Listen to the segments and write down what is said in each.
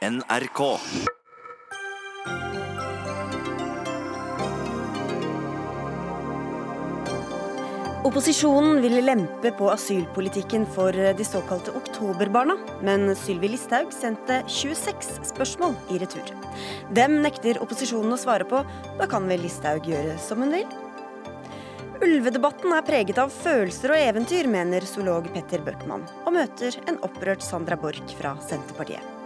NRK. Opposisjonen ville lempe på asylpolitikken for de såkalte oktoberbarna, men Sylvi Listhaug sendte 26 spørsmål i retur. Dem nekter opposisjonen å svare på, da kan vel Listhaug gjøre som hun vil? Ulvedebatten er preget av følelser og eventyr, mener zoolog Petter Bøckmann, og møter en opprørt Sandra Borch fra Senterpartiet.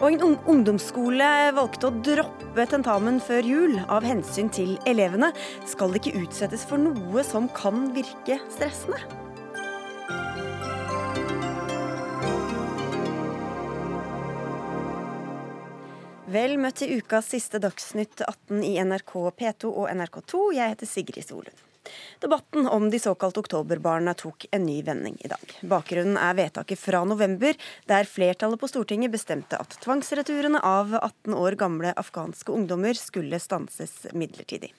Og en ungdomsskole valgte å droppe tentamen før jul av hensyn til elevene. Skal det ikke utsettes for noe som kan virke stressende? Vel møtt til ukas siste Dagsnytt 18 i NRK P2 og NRK2. Jeg heter Sigrid Solund. Debatten om de såkalte oktoberbarna tok en ny vending i dag. Bakgrunnen er vedtaket fra november, der flertallet på Stortinget bestemte at tvangsreturene av 18 år gamle afghanske ungdommer skulle stanses midlertidig.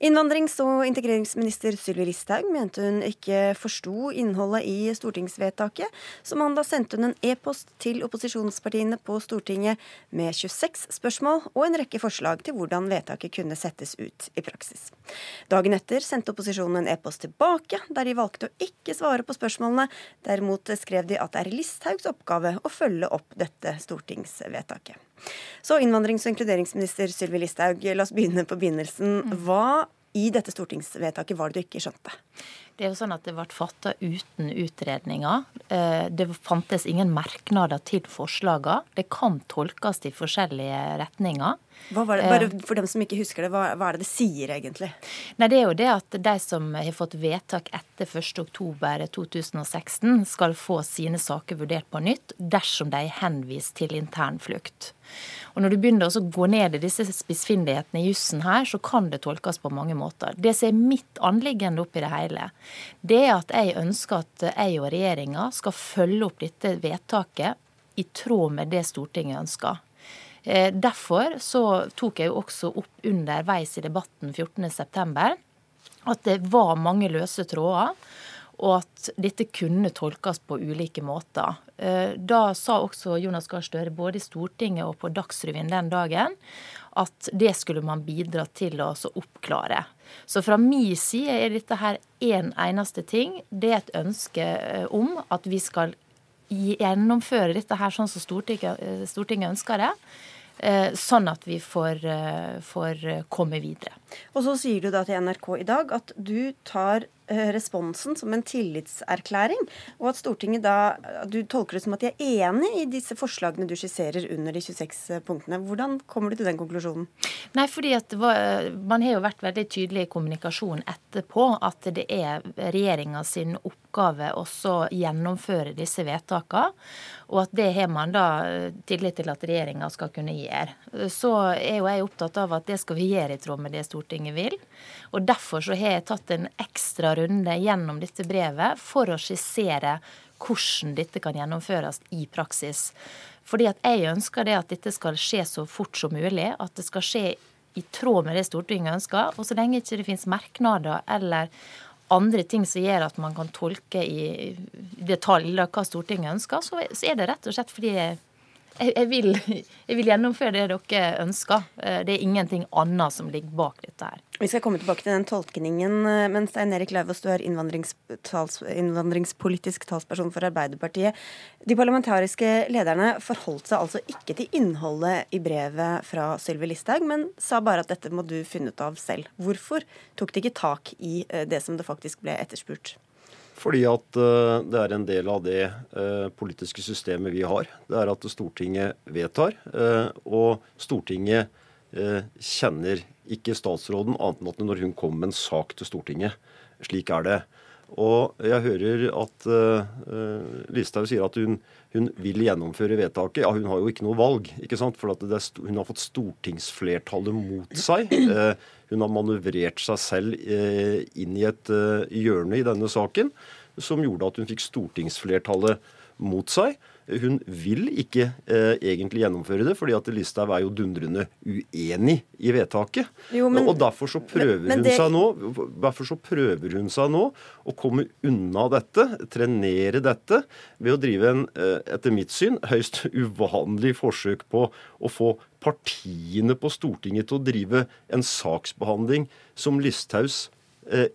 Innvandrings- og integreringsminister Sylvi Listhaug mente hun ikke forsto innholdet i stortingsvedtaket, så mandag sendte hun en e-post til opposisjonspartiene på Stortinget med 26 spørsmål og en rekke forslag til hvordan vedtaket kunne settes ut i praksis. Dagen etter sendte opposisjonen en e-post tilbake, der de valgte å ikke svare på spørsmålene. Derimot skrev de at det er Listhaugs oppgave å følge opp dette stortingsvedtaket. Så innvandrings- og inkluderingsminister Sylvi Listhaug, la oss begynne på begynnelsen. Hva i dette stortingsvedtaket var det du ikke skjønte? Det er jo sånn at det ble fatta uten utredninger. Eh, det fantes ingen merknader til forslagene. Det kan tolkes i forskjellige retninger. Det, bare eh, For dem som ikke husker det, hva, hva, er det det sier egentlig? Nei, Det er jo det at de som har fått vedtak etter 1.10.2016, skal få sine saker vurdert på nytt dersom de er henvist til internflukt. Og Når du begynner å gå ned i disse spissfindighetene i jussen her, så kan det tolkes på mange måter. Det som er mitt anliggende oppi det hele, det er at jeg ønsker at jeg og regjeringa skal følge opp dette vedtaket i tråd med det Stortinget ønsker. Eh, derfor så tok jeg jo også opp underveis i debatten 14.9 at det var mange løse tråder og at dette kunne tolkes på ulike måter. Eh, da sa også Jonas Gahr Støre både i Stortinget og på Dagsrevyen den dagen at det skulle man bidra til å oppklare. Så fra min side er dette her én en eneste ting. Det er et ønske eh, om at vi skal gjennomføre dette her sånn som Stortinget, eh, Stortinget ønsker det. Sånn at vi får, får komme videre. Og så sier du da til NRK i dag at du tar Eh, responsen som en tillitserklæring, og at Stortinget da Du tolker det som at de er enig i disse forslagene du skisserer under de 26 punktene. Hvordan kommer du til den konklusjonen? Nei, fordi at Man har jo vært veldig tydelig i kommunikasjon etterpå at det er regjeringa sin oppgave også å gjennomføre disse vedtakene. Og at det har man da tillit til at regjeringa skal kunne gjøre. Så er jo jeg opptatt av at det skal vi gjøre i tråd med det Stortinget vil. Og Derfor så har jeg tatt en ekstra runde gjennom dette brevet for å skissere hvordan dette kan gjennomføres i praksis. Fordi at jeg ønsker det at dette skal skje så fort som mulig. At det skal skje i tråd med det Stortinget ønsker. Og så lenge ikke det finnes merknader eller andre ting som gjør at man kan tolke i detalj hva Stortinget ønsker, så er det rett og slett fordi jeg, vil, jeg, vil, gjennomføre det dere ønsker. Eh, det er ingenting annet som ligger bak dette her. Vi skal komme tilbake til den tolkningen, eh, men Stein Erik Lauvås, du er innvandringspolitisk talsperson for Arbeiderpartiet. De parlamentariske lederne forholdt seg altså ikke til innholdet i brevet fra Sylvi Listhaug, men sa bare at dette må du finne ut av selv. Hvorfor tok de ikke tak i eh, det som det faktisk ble etterspurt? Fordi at uh, det er en del av det uh, politiske systemet vi har. Det er at Stortinget vedtar, uh, og Stortinget kjenner ikke statsråden annet enn at når hun kommer med en sak til Stortinget. Slik er det. Og jeg hører at Listhaug sier at hun, hun, vil gjennomføre vedtaket. Ja, hun har jo ikke noe valg, ikke sant? for er, hun har fått stortingsflertallet mot seg. Hun har manøvrert seg selv eh, inn i et eh, hjørne i denne saken som gjorde at hun fikk stortingsflertallet mot seg. Hun vil ikke eh, egentlig gjennomføre det, fordi at Listhaug er jo dundrende uenig i vedtaket. Jo, men, og derfor så prøver men, men det... hun seg nå derfor så prøver hun seg nå å komme unna dette, trenere dette, ved å drive en, eh, etter mitt syn, høyst uvanlig forsøk på å få partiene på Stortinget til å drive en saksbehandling som Listhaugs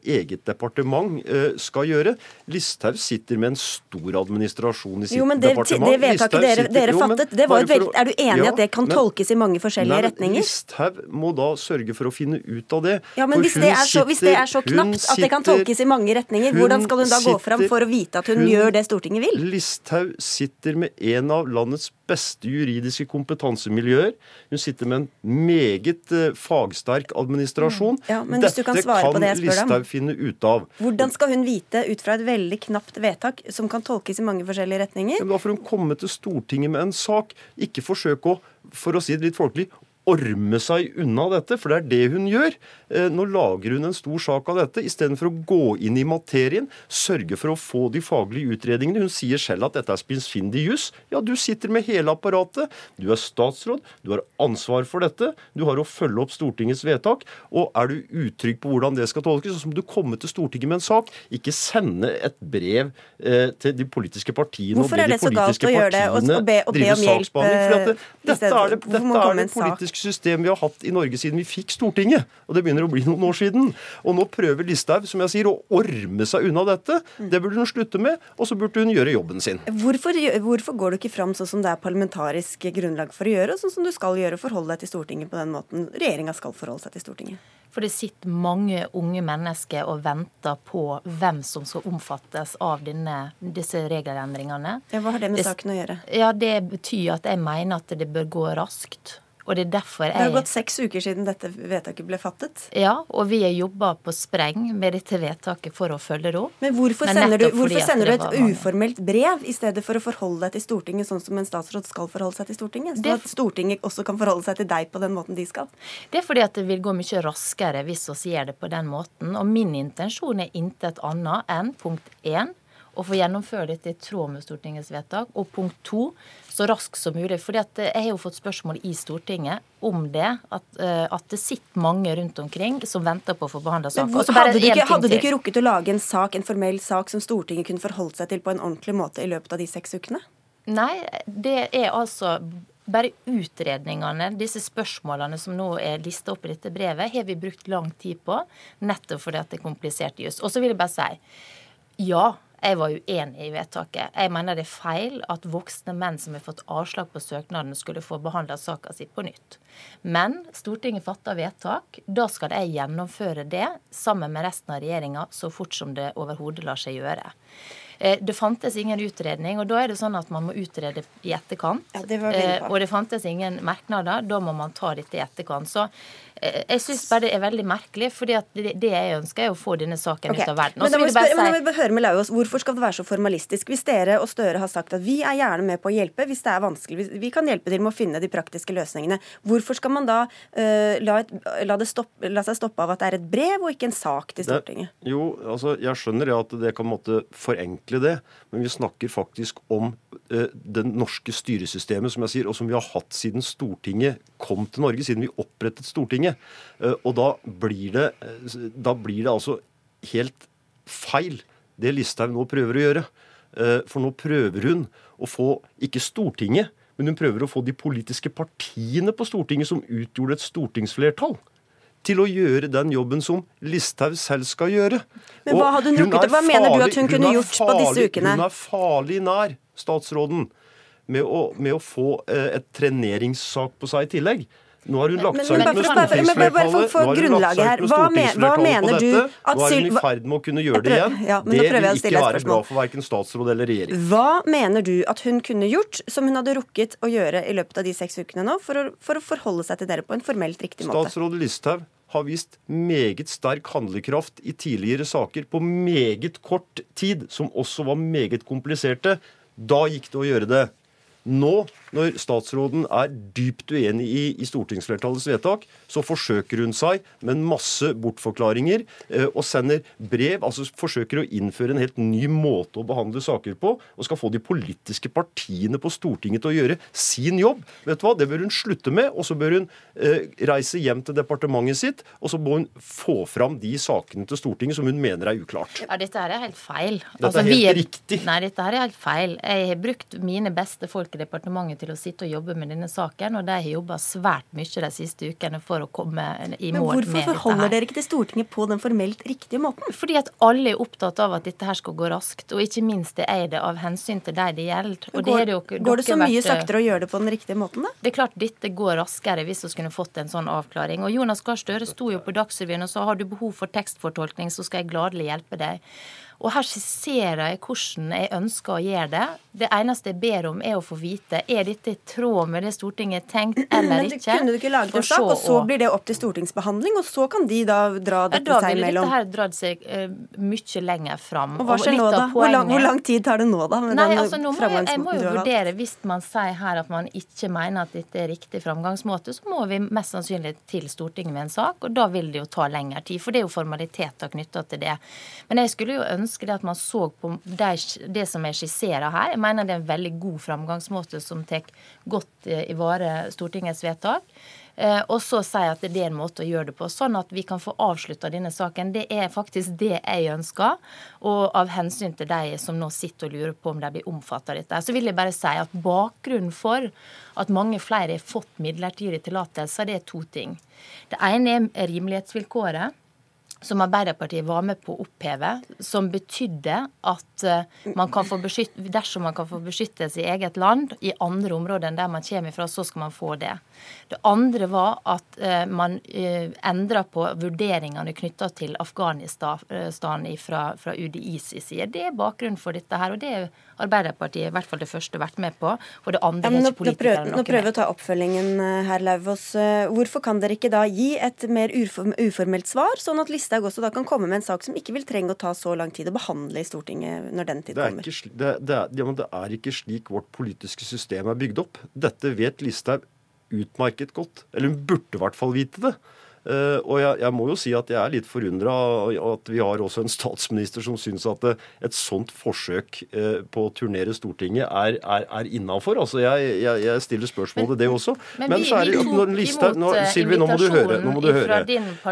eget departement eh, skal gjøre. Listhaug sitter med en stor administrasjon i sitt jo, men det, departement. Det vedtaket dere, sitter, dere fattet, det var jo veldig, er du enig i ja, at det kan men, tolkes i mange forskjellige nei, retninger? Listhaug må da sørge for å finne ut av det. Ja, men hvis det, så, hvis det, er så, knapt sitter, at det kan tolkes i mange retninger, hvordan skal hun da gå fram for å vite at hun, hun gjør det Stortinget vil? Listhaug sitter med en av landets beste juridiske kompetansemiljøer. Hun sitter med en meget uh, fagsterk administrasjon. Mm. Ja, men hvis Dette du kan svare på det jeg spør Listhaug finne ut av. Hvordan skal hun vite, ut fra et veldig knapt vedtak, som kan tolkes i mange forskjellige retninger? Ja, da får hun komme til Stortinget med en sak. Ikke forsøke å for å si det litt folkelig, orme seg unna dette, for det er det hun gjør. Eh, nå lager hun en stor sak av dette, istedenfor å gå inn i materien, sørge for å få de faglige utredningene. Hun sier selv at dette er spinsfindig juss. Ja, du sitter med hele apparatet. Du er statsråd, du har ansvar for dette. Du har å følge opp Stortingets vedtak. Og er du utrygg på hvordan det skal tolkes, så må du komme til Stortinget med en sak. Ikke sende et brev eh, til de politiske partiene Hvorfor og be de politiske partiene drive saksbehandling. Dette er det, dette er det politiske demokratisk system vi har hatt i Norge siden vi fikk Stortinget. Og det begynner å bli noen år siden. Og nå prøver Listhaug, som jeg sier, å orme seg unna dette. Det burde hun slutte med, og så burde hun gjøre jobben sin. Hvorfor, hvorfor går du ikke fram sånn som det er parlamentarisk grunnlag for å gjøre, og sånn som du skal gjøre, forholde deg til Stortinget på den måten regjeringa skal forholde seg til Stortinget? For det sitter mange unge mennesker og venter på hvem som skal omfattes av denne, disse regelendringene. Ja, hva har det med saken å gjøre? Ja, Det betyr at jeg mener at det bør gå raskt. Og det er derfor jeg Det har gått seks uker siden dette vedtaket ble fattet. Ja, og vi har jobba på spreng med dette vedtaket for å følge det opp. Men hvorfor Men sender, du, hvorfor sender du, et uformelt brev i stedet for å forholde deg til Stortinget sånn som en statsråd skal forholde seg til Stortinget? Så det, at Stortinget også kan forholde seg til deg på den måten de skal? Det er fordi at det vil gå mye raskere hvis vi gjør det på den måten. Og min intensjon er intet annet enn punkt én å få gjennomføre dette i tråd med Stortingets vedtak. Og punkt to, så raskt som mulig. fordi jeg har jo fått spørsmål i Stortinget om det. At, eh, at det sitter mange rundt omkring som venter på å få behandla saken. Hadde, du ikke, hadde du ikke rukket å lage en sak, en formell sak som Stortinget kunne forholdt seg til på en ordentlig måte i løpet av de seks ukene? Nei, det er altså bare utredningene, disse spørsmålene som nå er lista opp i dette brevet, har vi brukt lang tid på, nettopp fordi at det er komplisert juss. Og så vil jeg bare si ja, jeg var uenig i vedtaket. Jeg mener det er feil at voksne menn som har fått avslag på søknaden, skulle få behandla saka si på nytt. Men Stortinget fatter vedtak. Da skal jeg gjennomføre det sammen med resten av regjeringa så fort som det overhodet lar seg gjøre. Eh, det fantes ingen utredning, og da er det sånn at man må utrede i etterkant. Ja, det eh, og det fantes ingen merknader. Da må man ta dette i etterkant. Så jeg syns bare det er veldig merkelig, for det, jeg ønsker, er å få denne saken okay. ut av verden. Men da må vi, spørre, si... men høre med Laus, Hvorfor skal det være så formalistisk? Hvis dere og Støre har sagt at vi er gjerne med på å hjelpe hvis det er vanskelig, vi kan hjelpe til med å finne de praktiske løsningene, hvorfor skal man da uh, la, et, la, stoppe, la, seg stoppe av at det er et brev og ikke en sak til Stortinget? Det, jo, altså jeg skjønner ja, at det kan måtte forenkle det. Men vi snakker faktisk om eh, det norske styresystemet som jeg sier, og som vi har hatt siden Stortinget kom til Norge, siden vi opprettet Stortinget. Eh, og da blir det, eh, da blir det altså helt feil, det Listhaug nå prøver å gjøre. Eh, for nå prøver hun å få ikke Stortinget, men hun prøver å få de politiske partiene på Stortinget, som utgjorde et stortingsflertall, til å gjøre den jobben som Listhaug selv skal gjøre. Men Hva, hadde hun rukket, hva mener du at hun, hun kunne gjort farlig, på disse ukene? Hun er farlig nær statsråden med å, med å få eh, et treneringssak på seg i tillegg. Nå har hun lagt seg ut med stortingsflertallet. Hva, hva mener du at Nå er hun i ferd med å kunne gjøre det igjen. Ja, det vil ikke være bra for verken statsråd eller regjering. Hva mener du at hun kunne gjort som hun hadde rukket å gjøre i løpet av de seks ukene nå, for å, for å forholde seg til dere på en formelt riktig måte? Statsråd Listhaug har vist meget sterk handlekraft i tidligere saker på meget kort tid, som også var meget kompliserte. Da gikk det å gjøre det. Nå når statsråden er dypt uenig i, i stortingsflertallets vedtak, så forsøker hun seg med en masse bortforklaringer eh, og sender brev, altså forsøker å innføre en helt ny måte å behandle saker på, og skal få de politiske partiene på Stortinget til å gjøre sin jobb. Vet du hva, Det bør hun slutte med, og så bør hun eh, reise hjem til departementet sitt, og så må hun få fram de sakene til Stortinget som hun mener er uklart. Ja, Dette her er helt feil. Dette altså, er helt er, riktig. Nei, dette her er helt feil. Jeg har brukt mine beste folk i departementet til å sitte og jobbe med denne saken, og de har jobba svært mye de siste ukene for å komme i mål med dette her. Men hvorfor forholder dere ikke til Stortinget på den formelt riktige måten? Fordi at alle er opptatt av at dette her skal gå raskt, og ikke minst det er det av hensyn til de det gjelder. Og går, det, jo, går det så mye vært, saktere å gjøre det på den riktige måten, da? Det er klart dette går raskere hvis vi skulle fått en sånn avklaring. Og Jonas Gahr Støre sto jo på Dagsrevyen og sa har du behov for tekstfortolkning, så skal jeg gladelig hjelpe deg. Og her skisserer jeg hvordan jeg ønsker å gjøre det. Det eneste jeg ber om, er å få vite er dette i tråd med det Stortinget har tenkt eller Men ikke. Kunne du ikke laget en sak, og så blir det opp til stortingsbehandling, og så kan de da dra dette seg imellom? Da ville dette her dratt seg uh, mye lenger fram. Og hva skjer nå, da? Hvor lang, hvor lang, tid tar det nå, da? Nei, altså nå må jeg, jeg må jo vurdere, Hvis man sier her at man ikke mener at dette er riktig framgangsmåte, så må vi mest sannsynlig til Stortinget med en sak, og da vil det jo ta lengre tid. For det er jo formaliteter knytta til det. Men jeg skulle jo ønske det at man så på det som er skisserer her. Jeg mener det er en veldig god framgangsmåte som tar godt eh, i vare Stortingets vedtak. Eh, og så sier jeg at det er en måte å gjøre det på, sånn at vi kan få avslutta denne saken. Det er faktisk det jeg ønsker. Og av hensyn til de som nå sitter og lurer på om de blir omfattet av dette, så vil jeg bare si at bakgrunnen for at mange flere har fått midlertidig tillatelse, det er to ting. Det ene er rimelighetsvilkåret som Arbeiderpartiet var med på å oppheve, som betydde at eh, man kan få dersom man kan få beskyttelse i eget land, i andre områder enn der man kommer fra, så skal man få det. Det andre var at uh, man eh, endra på vurderingene knytta til Afghanistan fra, fra UDIs side. Det er bakgrunnen for dette her. og det er Arbeiderpartiet i hvert fall det første vært med på. Og det andre ja, nå, prøver, nå prøver vi å ta oppfølgingen, herr Lauvås. Hvorfor kan dere ikke da gi et mer uformelt svar, sånn at Listhaug også da kan komme med en sak som ikke vil trenge å ta så lang tid å behandle i Stortinget når den tid kommer? Ikke, det, det, er, ja, det er ikke slik vårt politiske system er bygd opp. Dette vet Listhaug utmerket godt. Eller hun burde i hvert fall vite det. Uh, og jeg, jeg, må jo si at jeg er litt forundra at vi har også en statsminister som syns at eh, et sånt forsøk uh, på å turnere Stortinget er, er, er innafor. Altså jeg, jeg, jeg, stiller spørsmål ved det også. Men, men vi, så er det, når Silvi, nå må du høre. Nå må du, høre.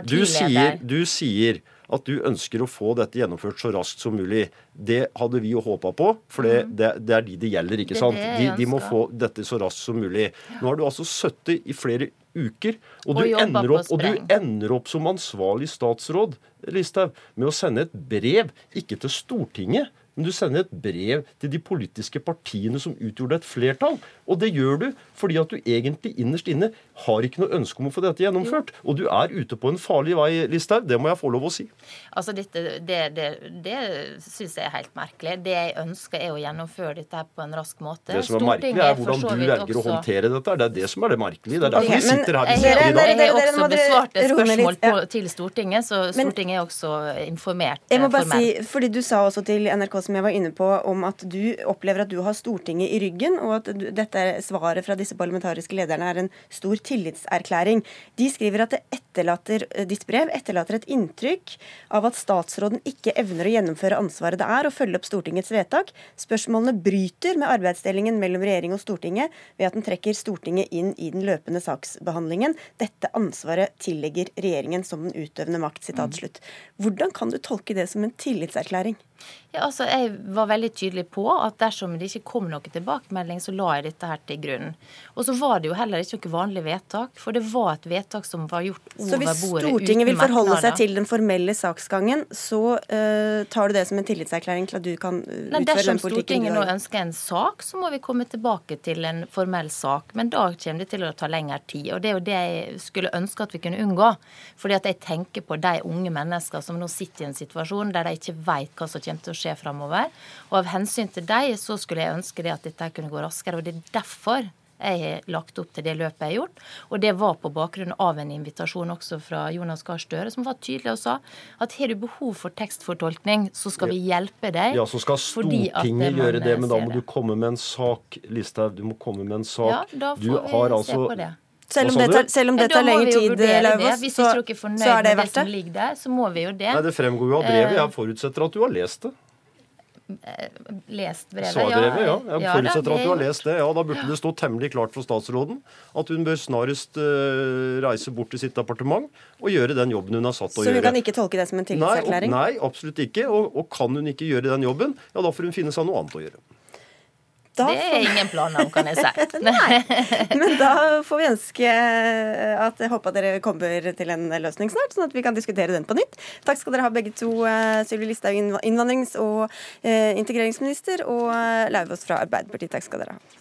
Du, sier, du sier at du ønsker å få dette gjennomført så raskt som mulig. Det hadde vi jo håpa på, for det, mm. det, det, er de det gjelder. ikke sant? De, de, må få dette så raskt som mulig. Nå har du altså sittet i flere uker, og, du, og ender opp, og du ender opp som ansvarlig statsråd Listhaug, med å sende et brev, ikke til Stortinget, men du sender et brev til de politiske partiene som utgjorde et flertall. Og det gjør du fordi at du egentlig innerst inne har ikke noe ønske om å få dette gjennomført. Og du er ute på en farlig vei, Listhaug. Det må jeg få lov å si. Altså, dette, Det, det, det syns jeg er helt merkelig. Det jeg ønsker, er å gjennomføre dette her på en rask måte. Det som er merkelig, er hvordan du velger også... å håndtere dette. Det er det som er det merkelige. Det er derfor vi sitter her i dag. Jeg har også besvart et spørsmål på, til Stortinget, så Stortinget er også informert. Jeg må bare formelt. si, fordi Du sa også til NRK som jeg var inne på, om at du opplever at du har Stortinget i ryggen, og at dette svaret fra disse parlamentariske lederne er en stor tillitserklæring. De skriver at det etterlater, eh, ditt brev etterlater et inntrykk av at statsråden ikke evner å gjennomføre ansvaret det er å følge opp Stortingets vedtak. Spørsmålene bryter med arbeidsdelingen mellom regjering og Stortinget ved at den trekker Stortinget inn i den løpende saksbehandlingen. Dette ansvaret tillegger regjeringen som den utøvende makt. Hvordan kan du tolke det som en tillitserklæring? Ja, altså, Jeg var veldig tydelig på at dersom det ikke kom noe tilbakemelding, så la jeg dette her til grunn. Og så var det jo heller ikke noe vanlig vedtak, for det var et vedtak som var gjort over bordet Så hvis Stortinget vil forholde seg til den formelle saksgangen, så uh, tar du det som en tillitserklæring til at du kan utføre Nei, den politikken du har? Dersom Stortinget nå ønsker en sak, så må vi komme tilbake til en formell sak. Men da kommer det til å ta lengre tid. Og det er jo det jeg skulle ønske at vi kunne unngå. Fordi at jeg tenker på de unge mennesker som nå sitter i en situasjon der de ikke vet hva som kommer til å skje framover. Og av hensyn til dem så skulle jeg ønske det at dette kunne gå raskere. Og det er derfor Jeg har lagt opp til det løpet jeg har gjort. Og det var på bakgrunn av en invitasjon også fra Jonas Gahr Støre, som var tydelig og sa at har du behov for tekstfortolkning, så skal vi hjelpe deg. Ja, så skal Stortinget gjøre det, men da må du komme med en sak, Listhaug. Du må komme med en sak. Ja, da får du vi altså, se på det. Selv om, tar, selv om, det tar, lengre tid, Lauvås, Hvis så, ikke er fornøyd er det med det som ligger der, så må vi jo det. Nei, Det fremgår jo av brevet. Jeg forutsetter at du har lest det. Eh, lest brevet? Svarbrevet, ja. Jeg ja, forutsetter da, at du har lest det. Ja, Da burde det stå temmelig klart for statsråden at hun bør snarest uh, reise bort til sitt departement og gjøre den jobben hun har satt å gjøre. Så hun kan ikke tolke det som en tillitserklæring? Nei, nei, absolutt ikke. Og, og kan hun ikke gjøre den jobben, ja da får hun finne seg noe annet å gjøre. Da det er ingen planer om, kan jeg si. Nei. Men da får vi ønske at jeg håper at dere kommer til en løsning snart, sånn at vi kan diskutere den på nytt. Takk skal dere ha begge to, eh, Sylvi Listhaug, innvandrings- og eh, integreringsminister, og eh, Lauvås fra Arbeiderpartiet. Takk skal dere ha.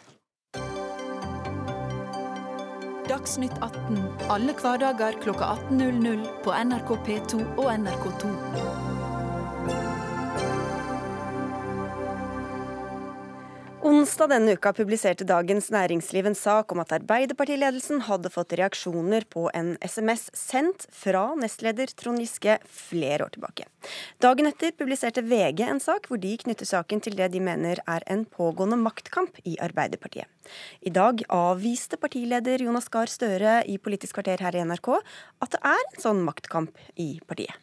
Dagsnytt 18 alle hverdager klokka 18.00 på NRK P2 og NRK2. Onsdag denne uka publiserte Dagens Næringsliv en sak om at Arbeiderpartiledelsen hadde fått reaksjoner på en SMS sendt fra nestleder Trond Giske flere år tilbake. Dagen etter publiserte VG en sak hvor de knytter saken til det de mener er en pågående maktkamp i Arbeiderpartiet. I dag avviste partileder Jonas Gahr Støre i Politisk kvarter her i NRK at det er en sånn maktkamp i partiet.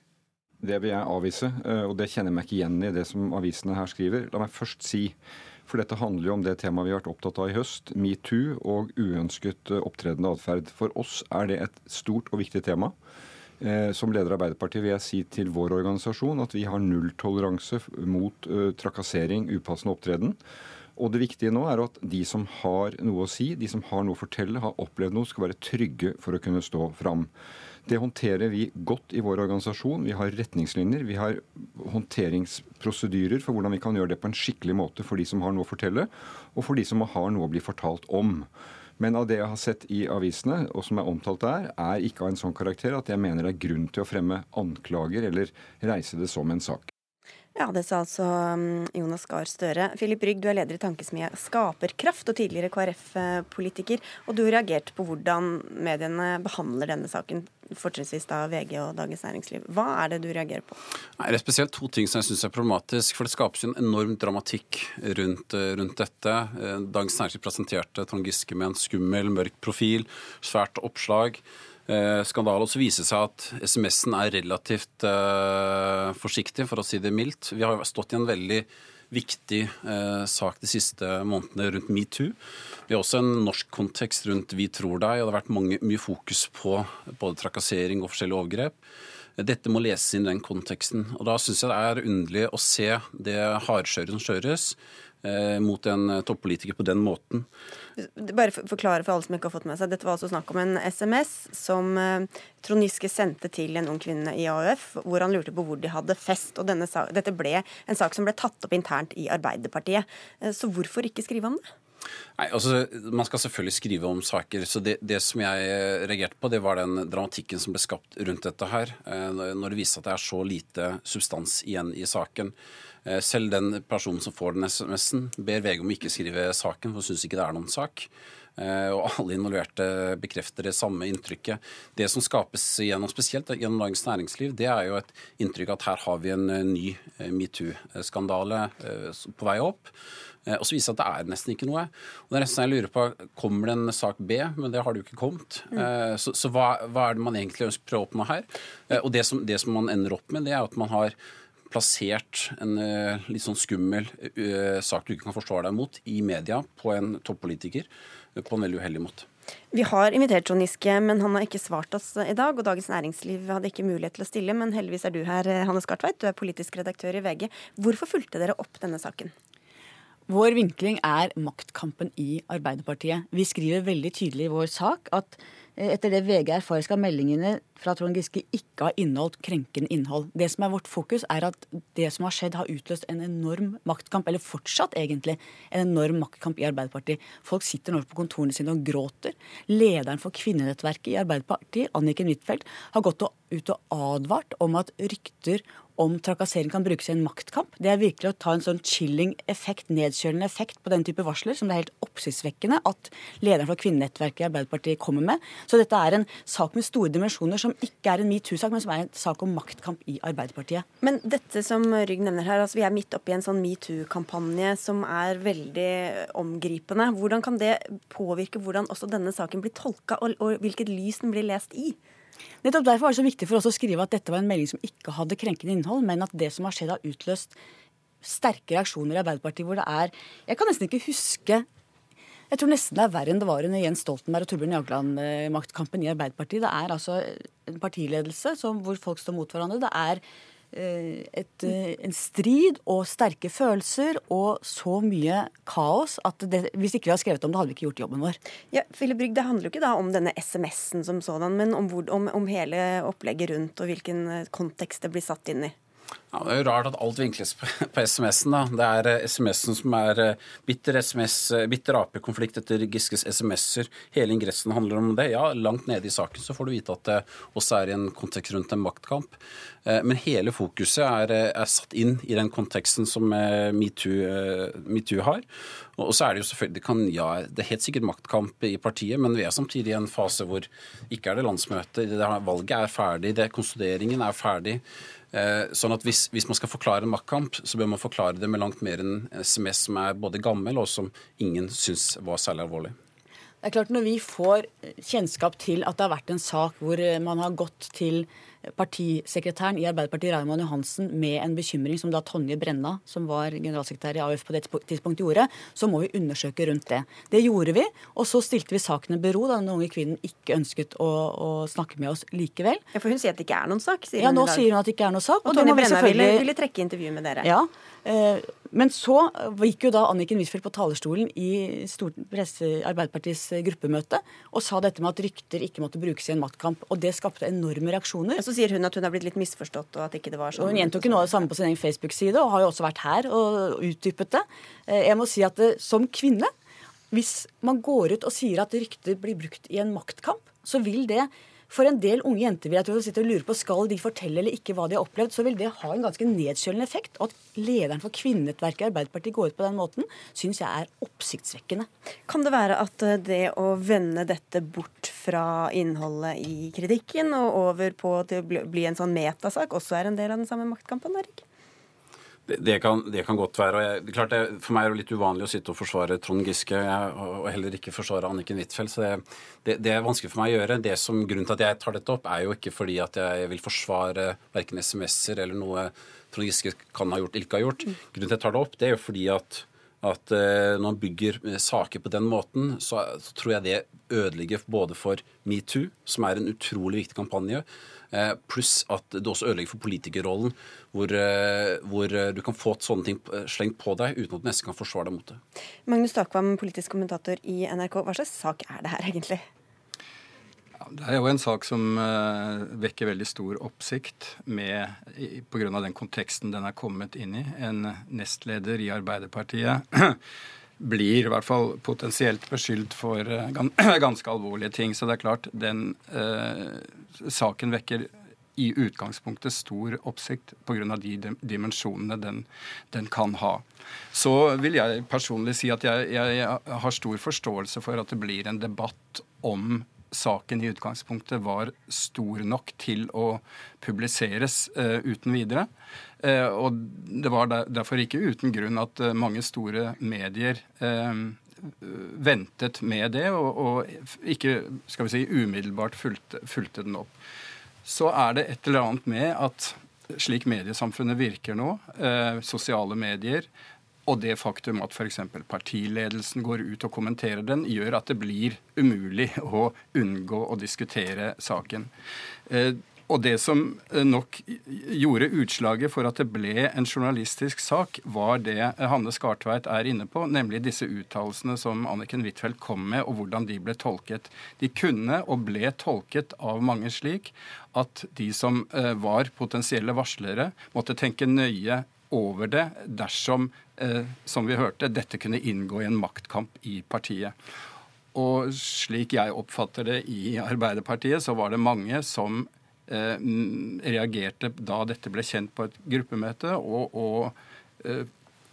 Det vil jeg avvise, eh, og det kjenner jeg meg ikke igjen i det som avisene her skriver. La meg først si for dette handler jo om det temaet vi har vært opptatt av i høst, metoo og uønsket eh, opptredende atferd. For oss er det et stort og viktig tema. Eh, som leder av Arbeiderpartiet vil jeg si til vår organisasjon at vi har nulltoleranse mot uh, trakassering, upassende opptreden. Og det viktige nå er at de som har noe å si, de som har noe å fortelle, har opplevd noe, skal være trygge for å kunne stå fram. Det håndterer vi godt i vår organisasjon. Vi har retningslinjer, vi har håndteringsprosedyrer for hvordan vi kan gjøre det på en skikkelig måte for de som har noe å fortelle, og for de som har noe å bli fortalt om. Men av det jeg har sett i avisene, og som er omtalt der, er ikke av en sånn karakter at jeg mener det er grunn til å fremme anklager eller reise det som en sak. Ja, det sa altså um, Jonas Gahr Støre. Filip Rygg, du er leder i tankesmia Skaperkraft og tidligere KrF-politiker. Og du har reagert på hvordan mediene behandler denne saken, fortrinnsvis da VG og Dagens Næringsliv. Hva er det du reagerer på? Nei, det er spesielt to ting som jeg syns er problematisk. For det skapes en enorm dramatikk rundt, eh, rundt dette. Eh, Dagens Næringsliv presenterte Trond Giske med en skummel, mørk profil, svært oppslag. Eh, skandale. Og så viser det seg at SMS-en er relativt eh, forsiktig, for å si det mildt. Vi har stått i en veldig viktig eh, sak de siste månedene rundt metoo. Vi har også en norsk kontekst rundt Vi tror deg, og det har vært mange, mye fokus på både trakassering og forskjellige overgrep. Dette må leses inn i den konteksten. Og da syns jeg det er underlig å se det hardkjøret som kjøres eh, mot en toppolitiker på den måten. Bare forklare for alle som ikke har fått med seg. Dette var altså snakk om en SMS som eh, Trond Giske sendte til en ung kvinne i AUF, hvor han lurte på hvor de hadde fest. og denne, Dette ble en sak som ble tatt opp internt i Arbeiderpartiet. Eh, så hvorfor ikke skrive om det? Nei, altså, Man skal selvfølgelig skrive om saker. så det, det, som jeg reagerte på, det var den dramatikken som ble skapt rundt dette her. Eh, når det viser at det er så lite substans igjen i saken. Eh, selv den personen som får den SMS-en, ber VG om ikke skrive saken, for syns ikke det er noen sak. Eh, og alle involverte bekrefter det samme inntrykket. Det som skapes gjennom spesielt gjennom Dagens Næringsliv, det er jo et inntrykk at her har vi en eh, ny metoo-skandale på vei opp. Og så viser det at det er nesten ikke noe. Og det er nesten jeg lurer på, Kommer det en sak B? Men det har det jo ikke kommet. Mm. Så, så hva, hva, er det man egentlig ønsker å oppnå her? Og det som, det som man ender opp med, det er at man har plassert en uh, litt sånn skummel uh, sak du ikke kan forsvare deg mot, i media på en toppolitiker uh, på en veldig uheldig måte. Vi har invitert Trond Giske, men han har ikke svart oss i dag. Og Dagens Næringsliv hadde ikke mulighet til å stille, men heldigvis er du her, Hanne Skartveit. Du er politisk redaktør i VG. Hvorfor fulgte dere opp denne saken? Vår vinkling er maktkampen i Arbeiderpartiet. Vi skriver veldig tydelig i vår sak at etter det VG erfarer, skal meldingene fra Trond Giske ikke ha inneholdt krenkende innhold. Det som er vårt fokus, er at det som har skjedd, har utløst en enorm maktkamp, eller fortsatt egentlig en enorm maktkamp i Arbeiderpartiet. Folk sitter nå på kontorene sine og gråter. Lederen for kvinnenettverket i Arbeiderpartiet, Anniken Huitfeldt, har gått ut og advart om at rykter om trakassering kan brukes i en maktkamp. Det er virkelig å ta en sånn chilling effekt, nedkjølende effekt på den type varsler, som det er helt oppsiktsvekkende at lederen for kvinnenettverket i Arbeiderpartiet kommer med. Så dette er en sak med store dimensjoner som ikke er en metoo-sak, men som er en sak om maktkamp i Arbeiderpartiet. Men dette som Rygg nevner her, altså vi er midt oppi en sånn metoo-kampanje som er veldig omgripende. Hvordan kan det påvirke hvordan også denne saken blir tolka, og, og hvilket lys den blir lest i? Nettopp Derfor var det så viktig for oss å skrive at dette var en melding som ikke hadde krenkende innhold, men at det som har skjedd, har utløst sterke reaksjoner i Arbeiderpartiet hvor det er Jeg kan nesten ikke huske jeg tror nesten det er verre enn det var under Jens Stoltenberg og Torbjørn Jagland-maktkampen i Arbeiderpartiet. Det er altså en partiledelse som, hvor folk står mot hverandre. Det er et, eh, en strid og sterke følelser og så mye kaos at det, hvis ikke vi hadde skrevet om det, hadde vi ikke gjort jobben vår. Ja, Philip Brygg, Det handler jo ikke da om denne SMS-en som sådan, men om, hvor, om, om hele opplegget rundt og hvilken eh, kontekst det blir satt inn i. Ja, det er jo rart at alt vinkles på, på SMS-en. da. Det er uh, SMS-en som er uh, bitter uh, bitter Ap-konflikt etter Giskes SMS-er. Hele ingressen handler om det. Ja, langt nede i saken så får du vite at det også er i en kontekst rundt en maktkamp. Men hele fokuset er, er, satt inn i den konteksten som metoo, MeToo har. Og så er det jo selvfølgelig det, kan, ja, det er helt sikkert maktkamp i partiet, men vi er samtidig i en fase hvor ikke er det landsmøte. Det, valget er ferdig, det, konsolideringen er ferdig. Eh, sånn at hvis, hvis, man skal forklare en maktkamp, så bør man forklare det med langt mer enn SMS som er både gammel, og som ingen syns var særlig alvorlig. Det er klart Når vi får kjennskap til at det har vært en sak hvor man har gått til partisekretæren i Arbeiderpartiet, Raymond Johansen, med en bekymring som da Tonje Brenna, som var generalsekretær i AUF på det tidspunktet, gjorde, så må vi undersøke rundt det. Det gjorde vi, og så stilte vi saken i bero da den unge kvinnen ikke ønsket å, å, snakke med oss likevel. Ja, For hun sier at det ikke er noen sak? ja, nå sier hun at det ikke er noen sak. Og, og Tonje Brenna ville, ville trekke intervju med dere? Ja, men så gikk jo da Anniken Huitfeldt på talerstolen i Arbeiderpartiets eh, gruppemøte og sa dette med at rykter ikke måtte brukes i en maktkamp. Og det skapte enorme reaksjoner. Og så sier hun at hun har blitt litt misforstått, og at ikke det var sånn. Og hun gjentok noe av det samme på sin egen Facebook-side, og har jo også vært her og utdypet det. Eh, jeg må si at som kvinne, hvis man går ut og sier at rykter blir brukt i en maktkamp, så vil det for en del unge jenter vil jeg tro, sitter og lurer på skal de fortelle eller ikke hva de har opplevd, så vil det ha en ganske nedkjølende effekt. Og at lederen for kvinnenettverket i Arbeiderpartiet går ut på den måten, syns jeg er oppsiktsvekkende. Kan det være at eh, det å vende dette bort fra innholdet i kritikken og over på til å bli en sånn metasak, også er en del av den samme maktkampen, Erik? Det kan, det kan, godt være. og jeg, klart det, For meg er det litt uvanlig å sitte og forsvare Trond Giske jeg, og heller ikke forsvare Anniken Huitfeldt. Så det, det, er vanskelig for meg å gjøre. Det som Grunnen til at jeg tar dette opp, er jo ikke fordi at jeg vil forsvare verken SMS-er eller noe Trond Giske kan ha gjort eller ikke har gjort. Grunnen til at jeg tar det opp, det er jo fordi at at uh, når man bygger saker på den måten, så, så tror jeg det ødelegger både for metoo, som er en utrolig viktig kampanje, Eh, pluss at det også ødelegger for politikerrollen, hvor, eh, hvor, eh, du kan få sånne ting slengt på deg uten at du nesten kan forsvare deg mot det. Magnus Takvam, politisk kommentator i NRK. Hva slags sak er det her egentlig? Det er jo en sak som vekker veldig stor oppsikt pga. den konteksten den er kommet inn i. En nestleder i Arbeiderpartiet blir i hvert fall potensielt beskyldt for ganske alvorlige ting. Så det er klart, den uh, saken vekker i utgangspunktet stor oppsikt pga. de dimensjonene den, den, kan ha. Så vil jeg personlig si at jeg, jeg, har stor forståelse for at det blir en debatt om saken i utgangspunktet var stor nok til å publiseres uh, uten videre. Uh, og det var derfor ikke uten grunn at uh, mange store medier ventet med det, og, ikke skal vi si, umiddelbart fulgte, fulgte den opp så er det et eller annet med at slik mediesamfunnet virker nå, eh, sosiale medier, og det faktum at f.eks. partiledelsen går ut og kommenterer den, gjør at det blir umulig å unngå å diskutere saken. Eh, og det som eh, nok gjorde utslaget for at det ble en journalistisk sak, var det Hanne Skartveit er inne på, nemlig disse uttalelsene som Anniken Huitfeldt kom med, og hvordan de ble tolket. De kunne og ble tolket av mange slik at de som eh, var potensielle varslere, måtte tenke nøye over det dersom, eh, som vi hørte, dette kunne inngå i en maktkamp i partiet. Og slik jeg oppfatter det i Arbeiderpartiet, så var det mange som eh, reagerte da dette ble kjent på et gruppemøte, og, og eh,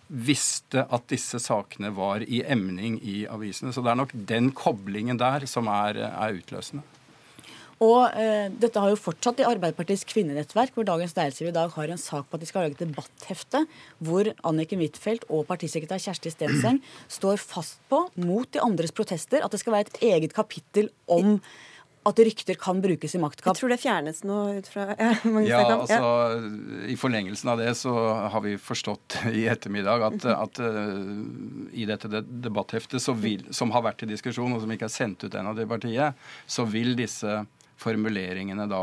visste at disse sakene var i emning i avisene. Så det er nok den koblingen der som er, er utløsende. Og eh, dette har jo fortsatt i Arbeiderpartiets kvinnenettverk, hvor Dagens Næringsliv i dag har en sak på at de skal lage et debatthefte hvor Anniken Huitfeldt og partisekretær Kjersti Stenseng står fast på, mot de andres protester, at det skal være et eget kapittel om at rykter kan brukes i maktkamp. Jeg tror det fjernes nå ut fra ja, ja, altså, I forlengelsen av det så har vi forstått i ettermiddag at, mhm. at uh, i dette debattheftet vil, som har vært til diskusjon, og som ikke er sendt ut ennå til partiet, så vil disse formuleringene da,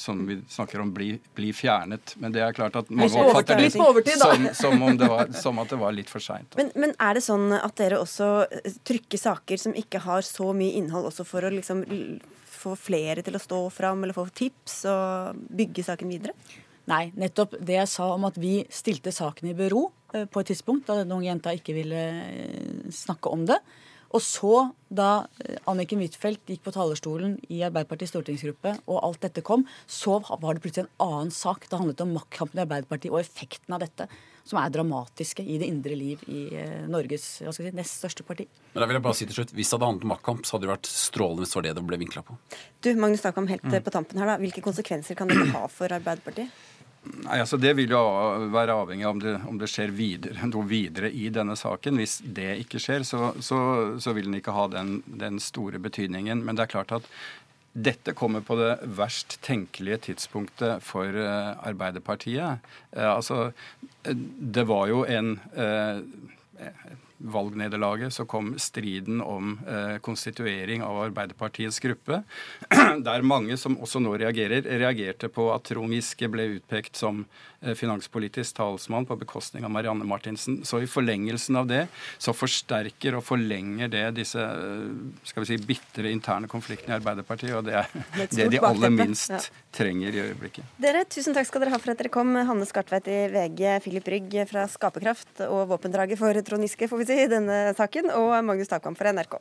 som vi snakker om, blir bli, fjernet. Men det er klart at mange oppfatter det som, som, om det var, som at det var litt for seint. Men, men, er det sånn at dere også trykker saker som ikke har så mye innhold, også for å liksom få flere til å stå fram, eller få tips og bygge saken videre? Nei, nettopp det jeg sa om at vi stilte saken i bero eh, på et tidspunkt da denne unge jenta ikke ville eh, snakke om det. Og så, da eh, Anniken Huitfeldt gikk på talerstolen i Arbeiderpartiets stortingsgruppe, og alt dette kom, så var det plutselig en annen sak. Det handlet om maktkampen i Arbeiderpartiet og effekten av dette som er dramatiske i det indre liv i eh, Norges si, nest største parti. Men da vil jeg bare si til slutt, Hvis det hadde handlet om maktkamp, så hadde det vært strålende hvis det var det det ble vinkla på. Du, Magnus Takam, helt mm. på tampen her da. Hvilke konsekvenser kan dette ha for Arbeiderpartiet? Nei, altså Det vil jo være avhengig av om det, om det skjer videre, noe videre i denne saken. Hvis det ikke skjer, så, så, så vil den ikke ha den, den, store betydningen. Men det er klart at dette kommer på det verst tenkelige tidspunktet for uh, Arbeiderpartiet. Uh, altså, det var jo en uh, valgnederlaget så kom striden om eh, konstituering av Arbeiderpartiets gruppe, der mange som også nå reagerer, reagerte på at Trond Giske ble utpekt som Eh, finanspolitisk talsmann på bekostning av Marianne Martinsen. Så i forlengelsen av det så forsterker og forlenger det disse eh, skal vi si, bitre interne konfliktene i Arbeiderpartiet, og det er det de aller minst trenger i øyeblikket. Dere, Tusen takk skal dere ha for at dere kom. Hanne Skartveit i VG, Filip Rygg fra Skaperkraft og våpendraget for Trond Giske, får vi si, i denne saken, og Magnus Takvam for NRK.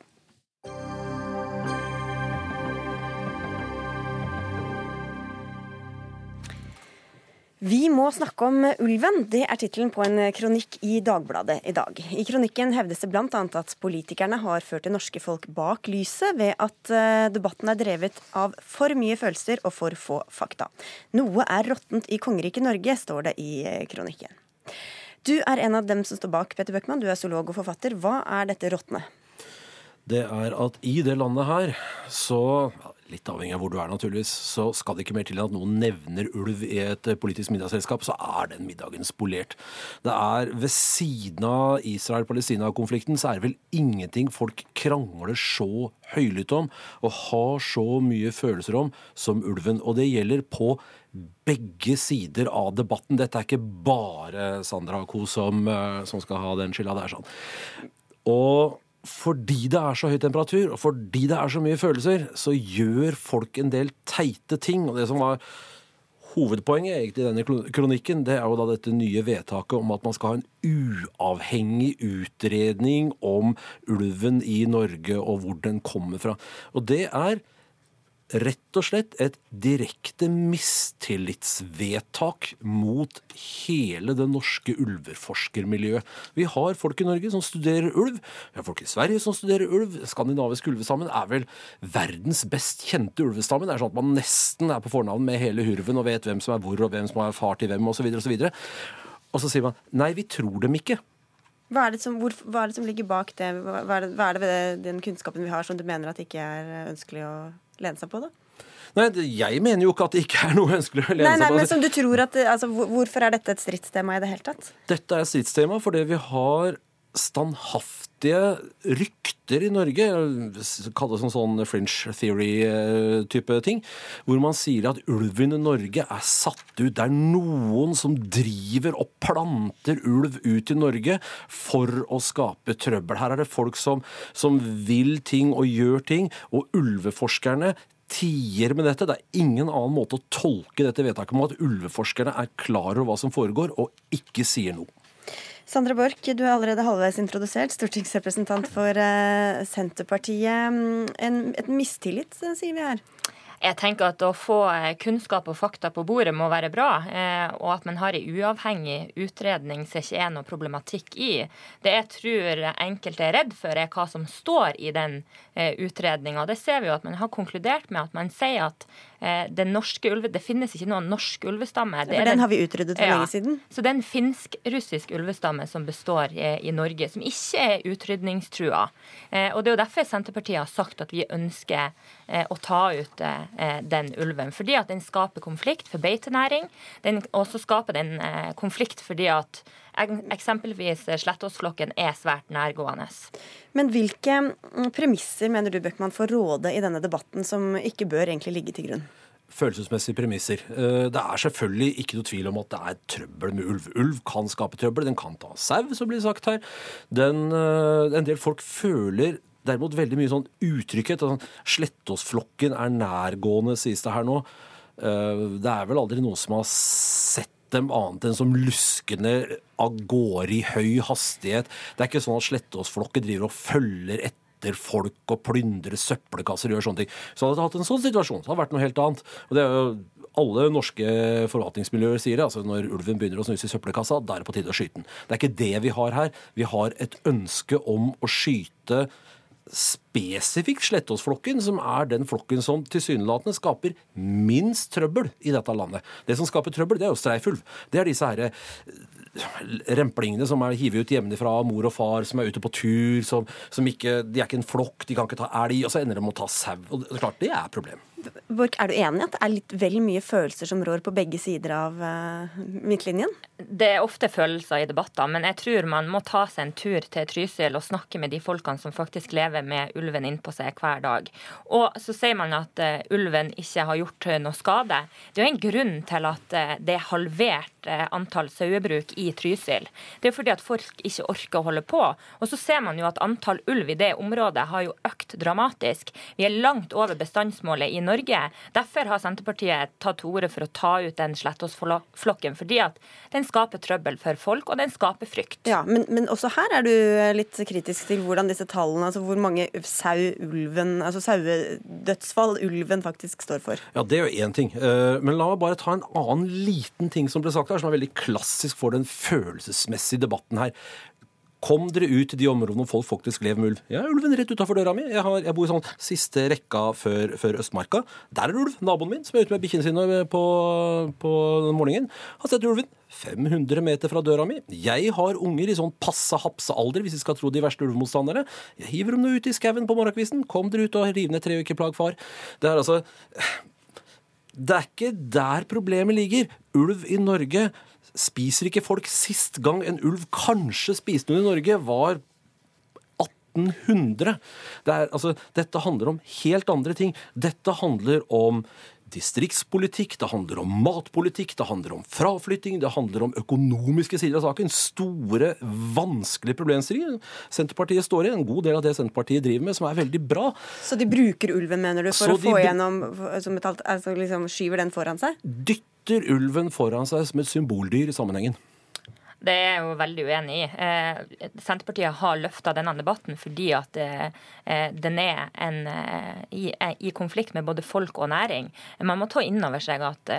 Vi må snakke om ulven. Det er tittelen på en kronikk i Dagbladet i dag. I kronikken hevdes det bl.a. at politikerne har ført det norske folk bak lyset ved at eh, debatten er drevet av for mye følelser og for få fakta. Noe er råttent i kongeriket Norge, står det i eh, kronikken. Du er en av dem som står bak, Petter Bøckmann. Du er zoolog og forfatter. Hva er dette råtne? Det er at i det landet her så litt avhengig av hvor du er, naturligvis, så skal det ikke mer til enn at noen nevner ulv i et politisk middagsselskap, så er den middagen spolert. Det er ved siden av Israel-Palestina-konflikten så er det vel ingenting folk krangler så høylytt om og har så mye følelser om som ulven. Og det gjelder på begge sider av debatten. Dette er ikke bare Sandra Co som, eh, som skal ha den skylda. Det er sånn. Og fordi det er så høy temperatur, og fordi det er så mye følelser, så gjør folk en del teite ting. Og det som var hovedpoenget egentlig i denne kronikken, det er jo da dette nye vedtaket om at man skal ha en uavhengig utredning om ulven i Norge og hvor den kommer fra. Og det er rett og slett et direkte mistillitsvedtak mot hele det norske ulveforskermiljøet. Vi har folk i Norge som studerer ulv. Vi har folk i Sverige som studerer ulv. Skandinavisk ulvestammen er vel verdens best kjente ulvestammen. Det er sånn at man nesten er på fornavn med hele hurven og vet hvem som er hvor, og hvem som er far til hvem, osv. Og, så og, og så sier man nei, vi tror dem ikke. Hva er, som, hvor, hva er, det som, ligger bak det? Hva er det, hva er det ved den kunnskapen vi har som du mener at ikke er ønskelig å lene seg på, da? Nei, Jeg mener jo ikke at det ikke er noe ønskelig å lene nei, nei, seg på. Men som du tror at, altså, Hvorfor er dette et stridstema i det hele tatt? Dette er et stridstema fordi vi har standhaftige rykter i Norge, kalles som sånn fringe theory-type ting, hvor man sier at ulven i Norge er satt ut. Det er noen som driver og planter ulv ut i Norge for å skape trøbbel. Her er det folk som, som vil ting og gjør ting, og ulveforskerne tier med dette. Det er ingen annen måte å tolke dette vedtaket på at ulveforskerne er klar over hva som foregår, og ikke sier noe. Sandra Borch, du er allerede halvveis introdusert, stortingsrepresentant for uh, Senterpartiet. En, et mistillit, sier vi her? Jeg tenker at Å få eh, kunnskap og fakta på bordet må være bra. Eh, og at man har en uavhengig utredning ser ikke jeg noe problematikk i. Det jeg tror enkelte er redd for, er hva som står i den eh, utredninga. Det ser vi jo at man har konkludert med at man sier at den norske ulve, det finnes ikke noen norsk ulvestamme. Ja, den har vi utryddet for ja, lenge siden. Så det er en finsk-russisk ulvestamme som består i Norge, som ikke er utrydningstrua. Og det er jo derfor Senterpartiet har sagt at vi ønsker å ta ut Eh, den ulven. Fordi at den skaper konflikt for beitenæring. Den også skaper den eh, konflikt fordi at eksempelvis Slettåsflokken er svært nærgående. Men hvilke mm, premisser mener du Bøckmann får råde i denne debatten som ikke bør egentlig ligge til grunn? følelsesmessige premisser. Eh, det er selvfølgelig ikke noe tvil om at det er trøbbel med ulv. Ulv kan skape trøbbel. Den kan ta sau, som blir sagt her. Den, en del folk føler derimot veldig mye sånn utrygghet. Sånn, Slettåsflokken er nærgående, sies det her nå. Eh, det er vel aldri noen som har sett dem annet enn som luskende av gårde i høy hastighet. Det er ikke sånn at Slettåsflokken driver og følger etter folk og plyndrer søppelkasser og gjør sånne ting. Så hadde det hatt en sånn situasjon, så hadde det vært noe helt annet. Og det er jo alle norske forvaltningsmiljøer sier det. altså Når ulven begynner å snuse i søppelkassa, da er det på tide å skyte den. Det er ikke det vi har her. Vi har et ønske om å skyte spesifikt Slettåsflokken, som er den flokken som tilsynelatende skaper minst trøbbel i dette landet. Det som skaper trøbbel, det er jo streifulv. Det er disse herre eh, remplingene som er hivet ut hjemmefra mor og far, som er ute på tur, som, som ikke, de er ikke en flokk, de kan ikke ta elg, og så ender de med å ta sau. Og det er klart, det er et problem. Borch, er du enig i at det er litt vel mye følelser som rår på begge sider av uh, midtlinjen? Det er ofte følelser i debatter, men jeg tror man må ta seg en tur til Trysil og snakke med de folkene som faktisk lever med ulven innpå seg hver dag. Og så sier man at uh, ulven ikke har gjort noe skade. Det er jo en grunn til at uh, det er halvert antall sauebruk i Trysil. Det er fordi at folk ikke orker å holde på. Og så ser man jo at antall ulv i det området har jo økt dramatisk. Vi er langt over bestandsmålet i Norge Norge. Derfor har Senterpartiet tatt til orde for å ta ut den Slettås-flokken. Fordi at den skaper trøbbel for folk, og den skaper frykt. Ja, men, men, også her er du litt kritisk til hvordan disse tallene, altså hvor mange sau ulven, altså sauedødsfall ulven faktisk står for. Ja, det er jo én ting. Eh, men la meg bare ta en annen liten ting som ble sagt her, som er veldig klassisk for den følelsesmessige debatten her. Kom dere ut til de områdene hvor folk faktisk lever med ulv. Jeg har ulven rett utafor døra mi. Jeg, har, jeg, bor i sånn siste rekka før, før, Østmarka. Der er det ulv. Naboen min som er ute med bikkjene sine på, på morgenen, har sett ulven. 500 meter fra døra mi. Jeg har unger i sånn passe hapse-alder, hvis vi skal tro de verste ulvemotstanderne. Jeg hiver dem nå ut i skauen på morgenkvisten. Kom dere ut og riv ned tre uker plag far. Det er altså Det er ikke der problemet ligger. Ulv i Norge spiser ikke folk sist gang en ulv kanskje spiste noe i Norge, var 1800. Det er, altså, dette handler om helt andre ting. Dette handler om distriktspolitikk, det handler om matpolitikk, det handler om fraflytting, det handler om økonomiske sider av saken. Store, vanskelige problemstillinger. Senterpartiet står i en god del av det Senterpartiet driver med, som er veldig bra. Så de bruker ulven, mener du, for Så å få igjennom altså liksom Skyver den foran seg? Dytter ulven foran seg som et symboldyr i sammenhengen. Det er jeg jo veldig uenig i. Eh, Senterpartiet har løfta denne debatten fordi at eh, den er en, eh, i, i, konflikt med både folk og næring. Man må ta inn over seg at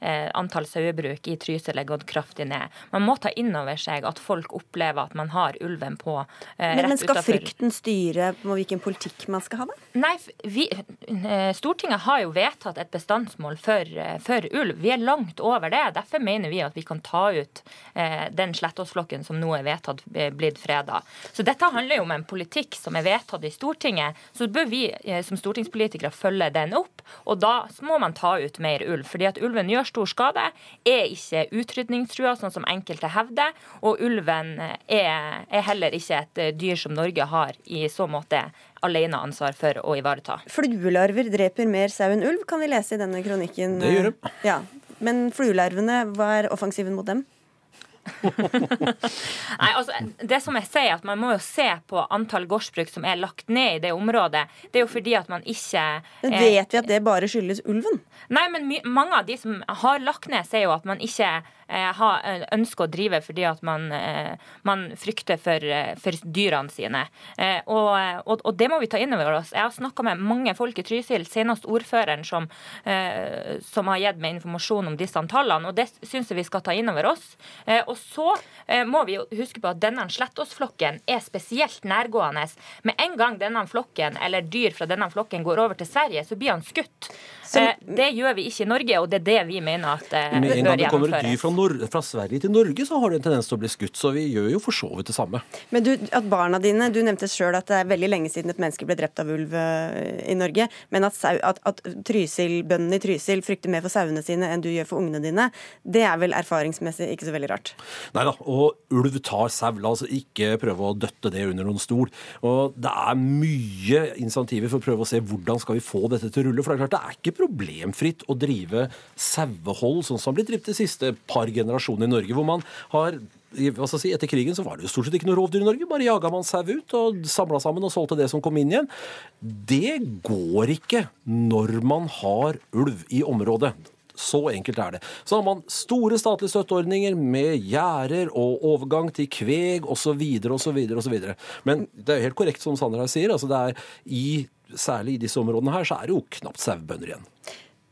antall sauebruk i Trysil er gått kraftig ned. Man må ta inn over seg at folk opplever at man har ulven på men, men skal utenfor. frykten styre på hvilken politikk man skal ha, da? Nei, vi, Stortinget har jo vedtatt et bestandsmål for, for, ulv. Vi er langt over det. Derfor mener vi at vi kan ta ut eh, den Slettåsflokken som nå er vedtatt eh, blitt freda. Så dette handler jo om en politikk som er vedtatt i Stortinget. Så bør vi eh, som stortingspolitikere følge den opp, og da må man ta ut mer ulv. Fordi at ulven gjør stor skade, er ikke utrydningstrua, sånn som enkelte hevder, og ulven eh, er, er heller ikke et dyr som Norge har i så måte alene ansvar for å ivareta. Fluelarver dreper mer sau enn ulv, kan vi lese i denne kronikken. Det gjør de. Ja. Men fluelarvene, hva er offensiven mot dem? Nei, altså, det som jeg sier, at Man må jo se på antall gårdsbruk som er lagt ned i det området. Det er jo fordi at man ikke Men Vet vi at det bare skyldes ulven? Nei, men mange av de som har lagt ned, sier jo at man ikke Eh, eh, ønsker å drive fordi at man, eh, man frykter for, for, dyrene sine. Og, og, og, det må vi ta inn over oss. Jeg har snakka med mange folk i Trysil, senest ordføreren som, som har gitt meg informasjon om disse tallene, og det syns jeg vi skal ta inn over oss. Og så må vi huske på at denne Slettåsflokken er spesielt nærgående. Med en gang denne flokken, eller dyr fra denne flokken går over til Sverige, så blir han skutt. Så, det gjør vi ikke i Norge, og det er det vi mener at bør gjennomføres. Med en gang det kommer et dyr fra fra Sverige til Norge, så har det en tendens til å bli skutt. Så vi gjør jo for så vidt det samme. Men du, at barna dine, du nevnte sjøl at det er veldig lenge siden et menneske ble drept av ulv eh, i Norge. Men at, at, at bøndene i Trysil frykter mer for sauene sine enn du gjør for ungene dine, det er vel erfaringsmessig ikke så veldig rart? Nei da. Og ulv tar sau. La oss ikke prøve å døtte det under noen stol. Og det er mye insentiver for å prøve å se hvordan skal vi få dette til å rulle. For det er klart det er ikke problemfritt å drive sauehold sånn som har blitt drevet de siste par generasjoner i Norge, hvor man har si, Etter krigen så var det jo stort sett ikke noe rovdyr i Norge. Bare jaga man sau ut og samla sammen og solgte det som kom inn igjen. Det går ikke når man har ulv i området. Så enkelt er det. Så har man store statlige støtteordninger med gjerder og overgang til kveg osv. osv. Men det er jo helt korrekt som Sander her sier. altså det er i, Særlig i disse områdene her så er det jo knapt sauebønder igjen.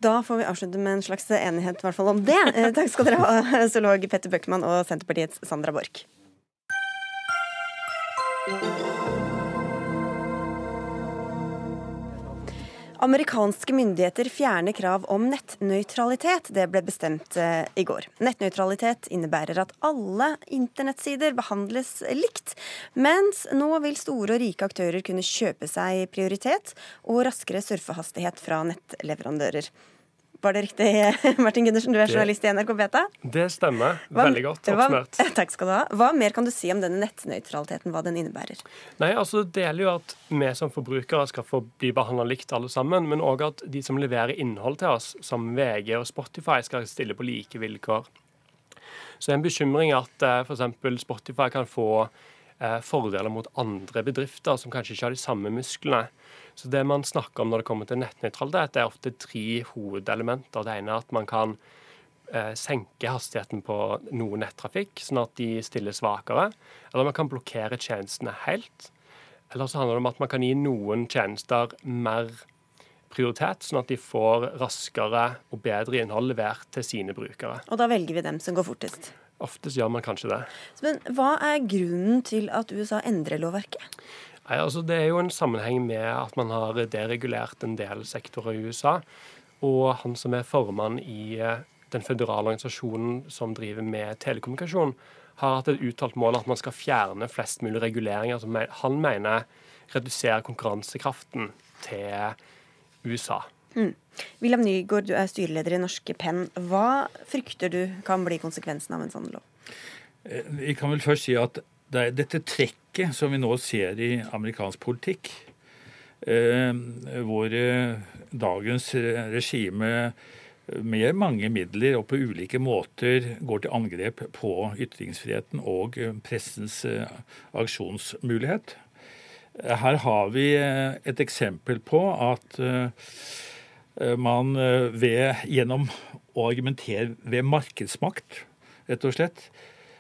Da får vi avslutte med en slags enighet i hvert fall om det. Eh, takk skal dere ha, zoolog Petter Bøckmann og Senterpartiets Sandra Borch. Amerikanske myndigheter fjerner krav om nettnøytralitet. Det ble bestemt eh, i går. Nettnøytralitet innebærer at alle internettsider behandles likt, mens nå vil store og rike aktører kunne kjøpe seg prioritet og raskere surfehastighet fra nettleverandører. Var det riktig, Martin Gundersen, du er journalist i NRK Beta? Det stemmer. Veldig godt oppsummert. Takk skal du ha. Hva mer kan du si om denne nettnøytraliteten, hva den innebærer? Nei, altså Det gjelder jo at vi som forbrukere skal få bli behandla likt alle sammen, men òg at de som leverer innhold til oss, som VG og Spotify, skal stille på like vilkår. Så en bekymring at uh, eh, f.eks. Spotify kan få uh, fordeler mot andre bedrifter som kanskje ikke har de samme musklene. Så Det man snakker om når det kommer til nettnøytralitet, er ofte tre hovedelementer. Det ene er at man kan eh, senke hastigheten på noe nettrafikk, sånn at de stiller svakere. Eller man kan blokkere tjenestene helt. Eller så handler det om at man kan gi noen tjenester mer prioritet, sånn at de får raskere og bedre innhold levert til sine brukere. Og da velger vi dem som går fortest? Oftest gjør man kanskje det. Men Hva er grunnen til at USA endrer lovverket? Nei, altså Det er jo en sammenheng med at man har deregulert en del sektorer i USA. Og han som er formann i eh, den føderale organisasjonen som driver med telekommunikasjon, har hatt et uttalt mål at man skal fjerne flest mulig reguleringer som han mener reduserer konkurransekraften til USA. Mm. William Nygaard, du er styreleder i Norske Penn. Hva frykter du kan bli konsekvensen av en sånn lov? Jeg vi kan vel først si at det er dette trekket som vi nå ser i amerikansk politikk, eh, hvor eh, dagens regime med mange midler og på ulike måter går til angrep på ytringsfriheten og pressens eh, aksjonsmulighet. Her har vi et eksempel på at man ved, gjennom å argumentere ved markedsmakt, rett og slett,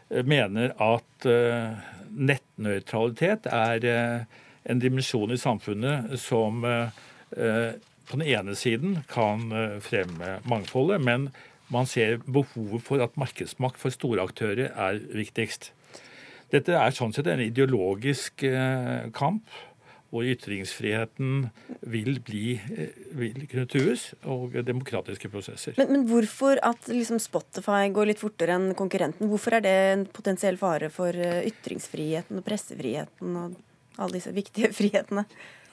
mener at eh, nettnøytralitet er eh, en dimensjon i samfunnet som eh, på den ene siden kan fremme mangfoldet, men man ser behovet for at markedsmakt for store aktører er viktigst. Dette er sånn sett en ideologisk kamp hvor ytringsfriheten vil, bli, eh, vil kunne trues, og demokratiske prosesser. Men, men hvorfor at liksom Spotify går litt fortere enn konkurrenten? Hvorfor er det en potensiell fare for eh, ytringsfriheten og pressefriheten og alle disse viktige frihetene?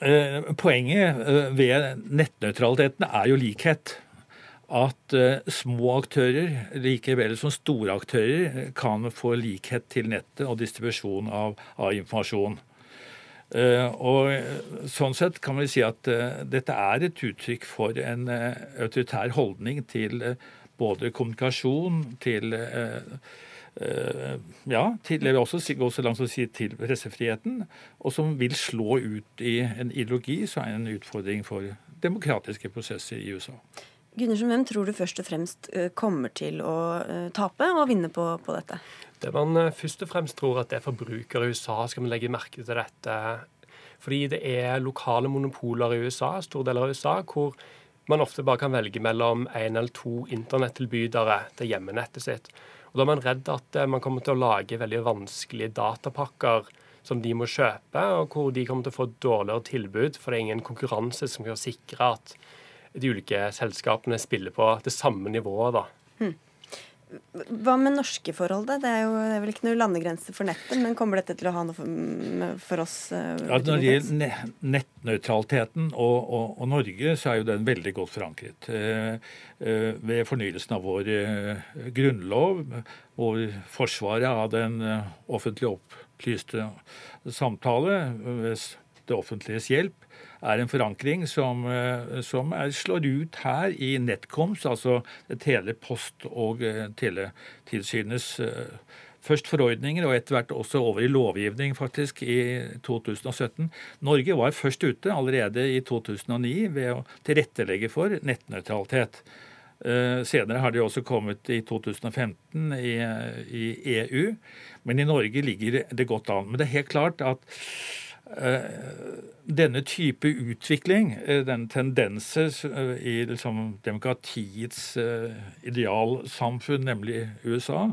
Eh, poenget ved nettnøytraliteten er jo likhet. At små aktører like vel som store aktører kan få likhet til nettet og distribusjon av, av informasjon. Eh, og Sånn sett kan vi si at eh, dette er et uttrykk for en eh, autoritær holdning til både kommunikasjon, til Eh, ja, tidligere også gå så langt som å si til pressefriheten, og som vil slå ut i en ideologi som er en utfordring for demokratiske prosesser i USA. Gundersen, hvem tror du først og fremst eh, kommer til å eh, tape og vinne på, på dette? Det man først og fremst tror at det er forbrukere i USA skal man legge merke til dette. Fordi det er lokale monopoler i USA, store deler av USA, hvor man ofte bare kan velge mellom én eller to internettilbydere til hjemmenettet sitt. Og Da er man redd at eh, man kommer til å lage veldig vanskelige datapakker som de må kjøpe, og hvor de kommer til å få dårligere tilbud, for det er ingen konkurranse som kan sikre at de ulike selskapene spiller på det samme nivået. da. Hmm. Hva med norske forhold, da? Det er jo det er vel ikke noe landegrense for nettet, men kommer dette til å ha noe for, for oss? Uh, ja, når det gjelder nettnøytraliteten og, og, og, Norge, så er jo den veldig godt forankret. Uh, uh, ved fornyelsen av vår grunnlov, hvor forsvaret av den offentlig opplyste samtale ved det offentliges hjelp er en forankring som, eh, som er, slår ut her i Netcoms, altså Telepost- og eh, Teletilsynets eh, først forordninger og etter hvert også over i lovgivning faktisk i 2017. Norge var først ute allerede i 2009 ved å tilrettelegge for nettnøytralitet. Senere har de også kommet i 2015 i, i EU, men i Norge ligger det godt an. Men det er helt klart at denne type utvikling, denne den tendenser eh, i liksom demokratiets idealsamfunn, nemlig USA,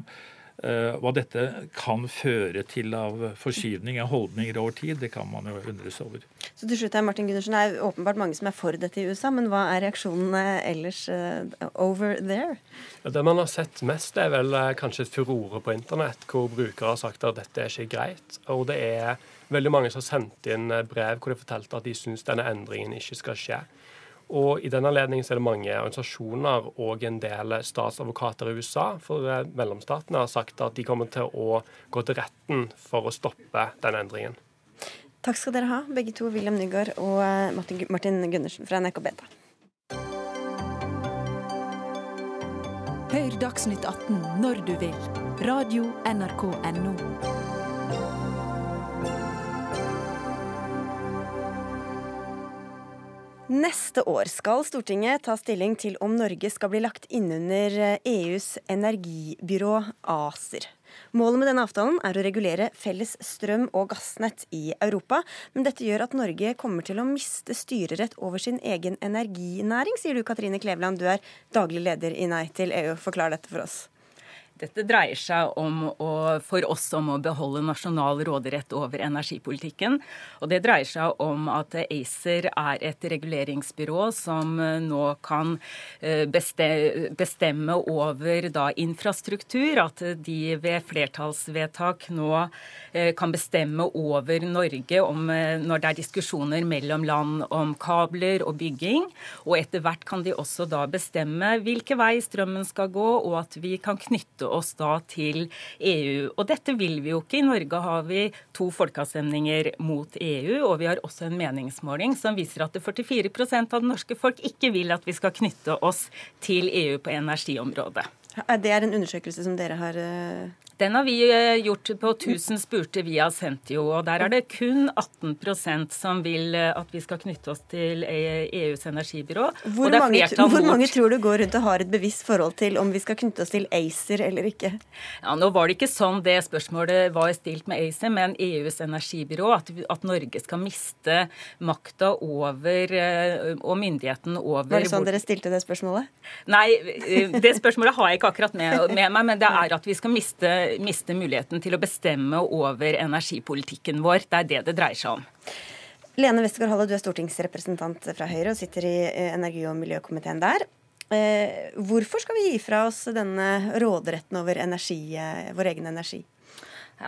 hva dette kan føre til av forskyvning av holdninger over tid, det kan man jo undres over. Så til slutt her, Martin Gundersen, Det er åpenbart mange som er for dette i USA, men hva er reaksjonene ellers uh, over there? Det man har sett mest, er vel kanskje et furore på internett, hvor brukere har sagt at dette er ikke greit. Og det er veldig mange som har sendt inn eh, brev hvor de fortalte at de syns denne endringen ikke skal skje. Og I den anledning er det mange organisasjoner og en del statsadvokater i USA for eh, mellomstatene har sagt at de kommer til å gå til retten for å stoppe den endringen. Takk skal dere ha, begge to, William Nygaard og eh, Martin Gundersen fra NRK Beta. Hør Dagsnytt 18 når du vil. Radio NRK Radio.nrk.no. Neste år skal Stortinget ta stilling til om Norge skal bli lagt innunder EUs energibyrå ACER. Målet med denne avtalen er å regulere felles strøm- og gassnett i Europa. Men dette gjør at Norge kommer til å miste styrerett over sin egen energinæring, sier du Katrine Kleveland. Du er daglig leder i Nei til EU. Forklar dette for oss. Dette dreier seg om å, for oss om å beholde nasjonal råderett over energipolitikken. Og det dreier seg om at ACER er et reguleringsbyrå som nå kan eh, bestemme over da, infrastruktur. At de ved flertallsvedtak nå eh, kan bestemme over Norge om, eh, når det er diskusjoner mellom land om kabler og bygging. Og etter hvert kan de også da bestemme hvilke vei strømmen skal gå, og at vi kan knytte oss da til EU. Og dette vil vi jo ikke. I Norge har vi to folkeavstemninger mot EU, og vi har også en meningsmåling som viser at det 44 av det norske folk ikke vil at vi skal knytte oss til EU på energiområdet. Det er en undersøkelse som dere har eh, den har vi eh, gjort på 1000 spurte via Sentio, og der er det kun 18% som vil eh, at vi skal knytte oss til EUs e energibyrå. Hvor, mange, hvor mange, tror du går rundt og har et bevisst forhold til om vi skal knytte oss til ACER eller ikke? Ja, Nå var det ikke sånn det spørsmålet var stilt med ACER, men EUs energibyrå. At, at Norge skal miste makta over eh, og myndigheten over Var det sånn dere stilte det spørsmålet? Nei, det spørsmålet har jeg ikke akkurat med, med meg, men det er at vi skal miste miste muligheten til å bestemme over energipolitikken vår. Det er det det dreier seg om. Lene Westergård Halle, du er stortingsrepresentant fra Høyre og sitter i eh, energi- og miljøkomiteen der. Eh, hvorfor skal vi gi fra oss denne råderetten over energi, eh, vår egen energi?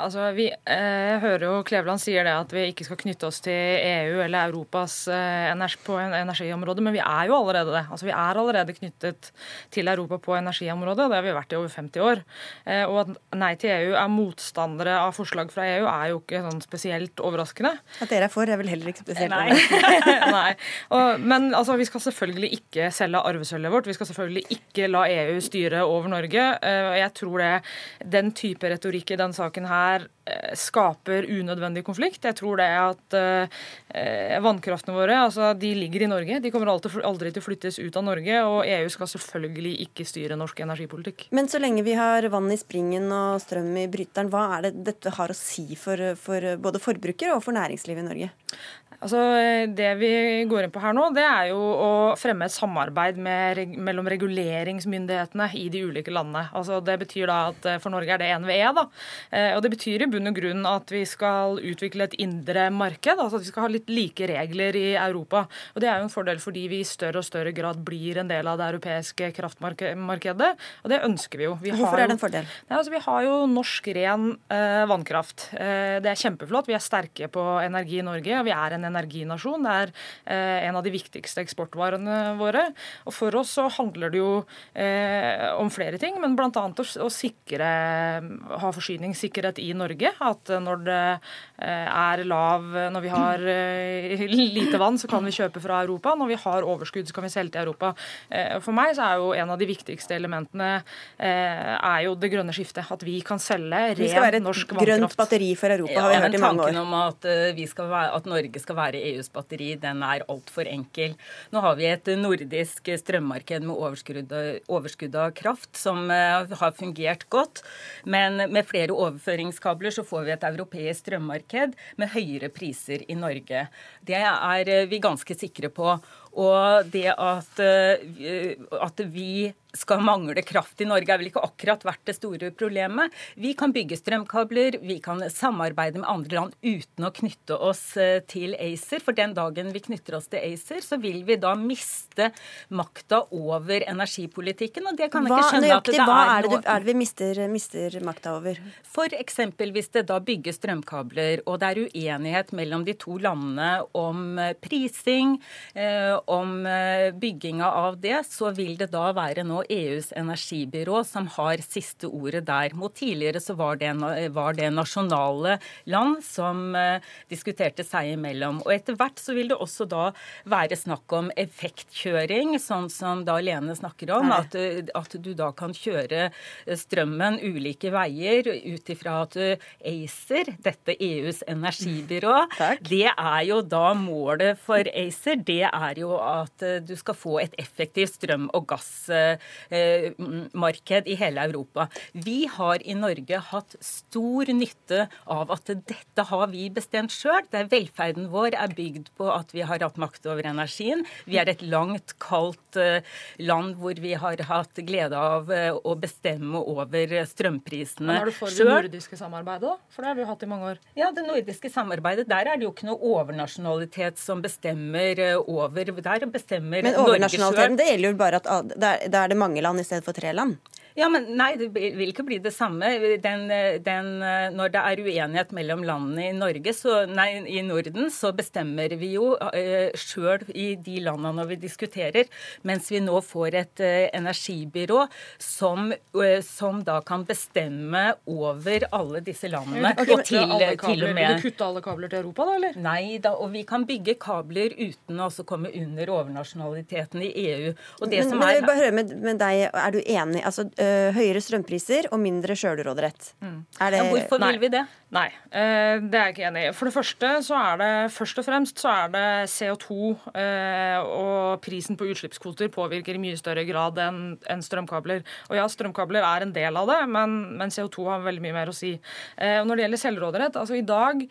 Altså, vi, eh, jeg hører jo Kleveland sier det at vi ikke skal knytte oss til EU eller Europas eh, energi, på energiområdet, men vi er jo allerede det. Altså, vi er allerede knyttet til Europa på energiområdet, og det har vi vært i over 50 år. Eh, og at Nei til EU er motstandere av forslag fra EU, er jo ikke sånn spesielt overraskende. At dere er for, er vel heller ikke spesielt Nei. Nei. Og, men altså, vi skal selvfølgelig ikke selge arvesølvet vårt. Vi skal selvfølgelig ikke la EU styre over Norge. Eh, jeg tror det, den type retorikk i den saken her her eh, skaper unødvendig konflikt. Jeg tror det er at eh, vannkraftene våre altså, de ligger i Norge. De kommer aldri til å flyttes ut av Norge. Og EU skal selvfølgelig ikke styre norsk energipolitikk. Men så lenge vi har vann i springen og strøm i bryteren, hva er det dette har å si for, for både forbrukere og for næringslivet i Norge? Altså, Det vi går inn på her nå, det er jo å fremme et samarbeid med, mellom reguleringsmyndighetene i de ulike landene. Altså, det betyr da at For Norge er det NVE. da, eh, og Det betyr i bunn og grunn at vi skal utvikle et indre marked. altså at Vi skal ha litt like regler i Europa. og Det er jo en fordel fordi vi i større og større grad blir en del av det europeiske kraftmarkedet. Og det ønsker vi jo. Vi Hvorfor er det en fordel? Nei, altså, vi har jo norsk ren eh, vannkraft. Eh, det er kjempeflott. Vi er sterke på energi i Norge. og vi er en energinasjon. Det er eh, en av de viktigste eksportvarene våre. Og For oss så handler det jo eh, om flere ting, men bl.a. Å, å sikre, ha forsyningssikkerhet i Norge. At når det eh, er lav Når vi har eh, lite vann, så kan vi kjøpe fra Europa. Når vi har overskudd, så kan vi selge til Europa. Eh, for meg så er jo en av de viktigste elementene eh, er jo det grønne skiftet. At vi kan selge ren norsk vannkraft. Vi skal være et grønt batteri for Europa, har vi hørt i mange år. Tanken om at, vi skal være, at Norge skal være EUs batteri, den er altfor enkel. Nå har vi et nordisk strømmarked med overskudd, av kraft som eh, har fungert godt. Men med flere overføringskabler så får vi et europeisk strømmarked med høyere priser i Norge. Det er vi ganske sikre på. Og det at, eh, at vi skal mangle kraft i Norge, er vel ikke akkurat vært det store problemet. Vi kan bygge strømkabler, vi kan samarbeide med andre land uten å knytte oss eh, til ACER. For den dagen vi knytter oss til ACER, så vil vi da miste makta over energipolitikken. Og det kan jeg ikke skjønne at det hva er, det, er det vi mister, mister makta over? F.eks. hvis det da bygges strømkabler, og det er uenighet mellom de to landene om eh, prising, eh, om bygginga av det, så vil det da være nå EUs energibyrå som har siste ordet der. Mot tidligere så var det, var det nasjonale land som uh, diskuterte seg imellom. Og etter hvert så vil det også da være snakk om effektkjøring, sånn som da Lene snakker om. At, at, du da kan kjøre strømmen ulike veier ut ifra at ACER, dette EUs energibyrå, det er jo da målet for ACER. Det er jo at du skal få et effektivt strøm- og gass Eh, marked i hele Europa. Vi har i Norge hatt stor nytte av at dette har vi bestemt sjøl. Velferden vår er bygd på at vi har hatt makt over energien. Vi er et langt, kaldt eh, land hvor vi har hatt glede av eh, å bestemme over strømprisene sjøl. Er du for det nordiske samarbeidet, da? For det har vi jo hatt i mange år. Ja, det nordiske samarbeidet. Der er det jo ikke noe overnasjonalitet som bestemmer over Der bestemmer Men overnasjonaliteten, det gjelder jo bare at da er det mange land i stedet for tre land? Ja, men Nei, det vil ikke bli det samme. Den, den, når det er uenighet mellom landene i Norge, så, nei, i Norden, så bestemmer vi jo uh, sjøl i de landene når vi diskuterer, mens vi nå får et uh, energibyrå som, uh, som, da kan bestemme over alle disse landene. Okay, og til, til, og med Vil du kutte alle kabler til Europa, da, eller? Nei da, og vi kan bygge kabler uten å komme under overnasjonaliteten i EU. Og det men, som men, er... Bare høre med, med deg, er du enig? altså uh, høyere strømpriser og mindre sjølråderett. Mm. Ja, hvorfor vil vi det? Nei, uh, det er jeg ikke enig i. For det første så er det først og fremst så er det CO2 uh, eh, og prisen på utslippskvoter påvirker i mye større grad enn en strømkabler. Og ja, strømkabler er en del av det, men, men CO2 har veldig mye mer å si. og når det gjelder selvråderett, altså i dag,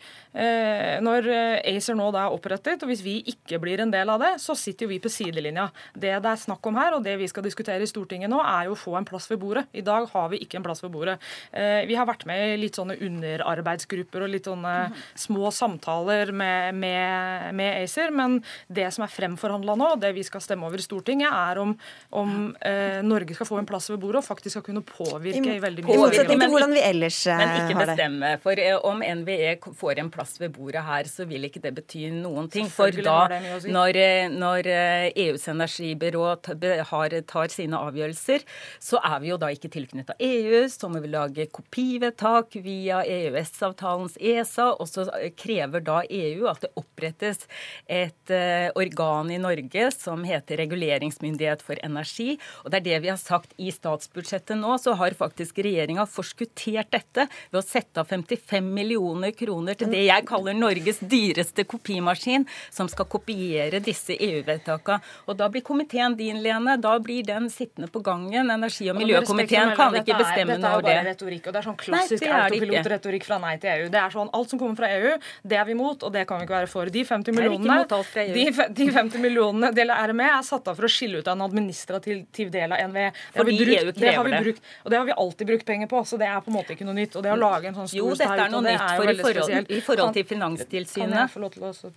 når ACER nå da er opprettet, og hvis vi ikke blir en del av det, så sitter jo vi på sidelinja. Det det er snakk om her, og det vi skal diskutere i Stortinget nå, er jo å få en plass ved bordet bordet. I dag har vi ikke en plass ved bordet. Eh, vi har vært med i litt sånne underarbeidsgrupper og litt sånne små samtaler med, med, med ACER, men det som er fremforhandla nå, det vi skal stemme over i Stortinget, er om, om eh, Norge skal få en plass ved bordet og faktisk skal kunne påvirke i, veldig mye. I motsetning til hvordan vi ellers har det. Men ikke bestemme. For eh, om NVE får en plass ved bordet her, så vil ikke det bety noen ting. For da, når, eh, når eh, EUs energibyrå ta- tar sine avgjørelser, så er vi jo da ikke tilknyttet EU. Så må vi lage kopivedtak via EØS-avtalens ESA, og så krever da EU at det opprettes et eh, organ i Norge som heter Reguleringsmyndighet for energi. Og det er det vi har sagt i statsbudsjettet nå, så har faktisk regjeringa forskuttert dette ved å sette av 55 millioner kroner til det jeg kaller Norges dyreste kopimaskin, som skal kopiere disse EU-vedtakene. Og da blir komiteen din, Lene, da blir den sittende på gangen. Energi- og miljøkomiteen melde, kan dette ikke er- bestemme Dette er noe jo av bare det. retorikk, og det er sånn klassisk det er det autopilotretorikk fra nei til EU. Det er sånn, Alt som kommer fra EU, det er vi imot, og det kan vi ikke være for. De 50 Jeg er millionene, alt de, de 50 millionene del av RME er satt av for å skille ut av en administrativ del av NVE. Det Fordi brukt- EU det har vi brukt, og det har vi alltid brukt penger på, så det er på en måte ikke noe nytt. Og det å lage en sånn stor Jo, dette er noe nytt er for i forhold, i forhold til Kan- Kan jeg få lov til å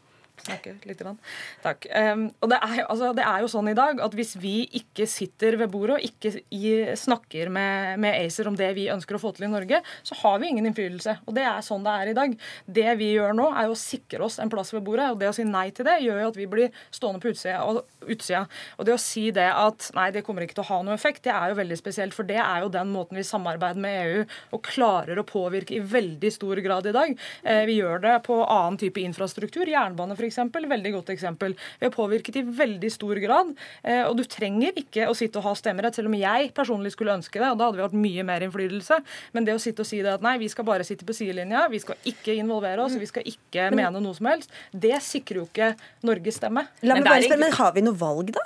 snakke litt? Grann? Takk. Um, og det er, jo- altså, det er jo sånn i dag at hvis vi ikke sitter ved bordet og ikke i, snakker med, med ACER om det vi ønsker å få til i Norge, så har vi ingen innflytelse. Og det er sånn det er i dag. Det vi gjør nå, er jo å sikre oss en plass ved bordet. Og det å si nei til det gjør jo at vi blir stående på utsida. Og, utsida. og det å si det at nei, det kommer ikke til å ha noe effekt, det er jo veldig spesielt. For det er jo den måten vi samarbeider med EU og klarer å påvirke i veldig stor grad i dag. Eh, vi gjør det på annen type infrastruktur. Jernbane f.eks. Veldig godt eksempel. Vi har påvirket i veldig stor grad. Eh, og du trenger ikke å sitte og ha stemmerett, selv om jeg personlig skulle ønske det. og Da hadde vi hatt mye mer innflytelse. Men det å sitte og si det at nei, vi skal bare sitte på sidelinja, vi skal ikke involvere oss, vi skal ikke mene noe som helst, det sikrer jo ikke Norges stemme. La meg bare spørre, men Har vi noe valg, da?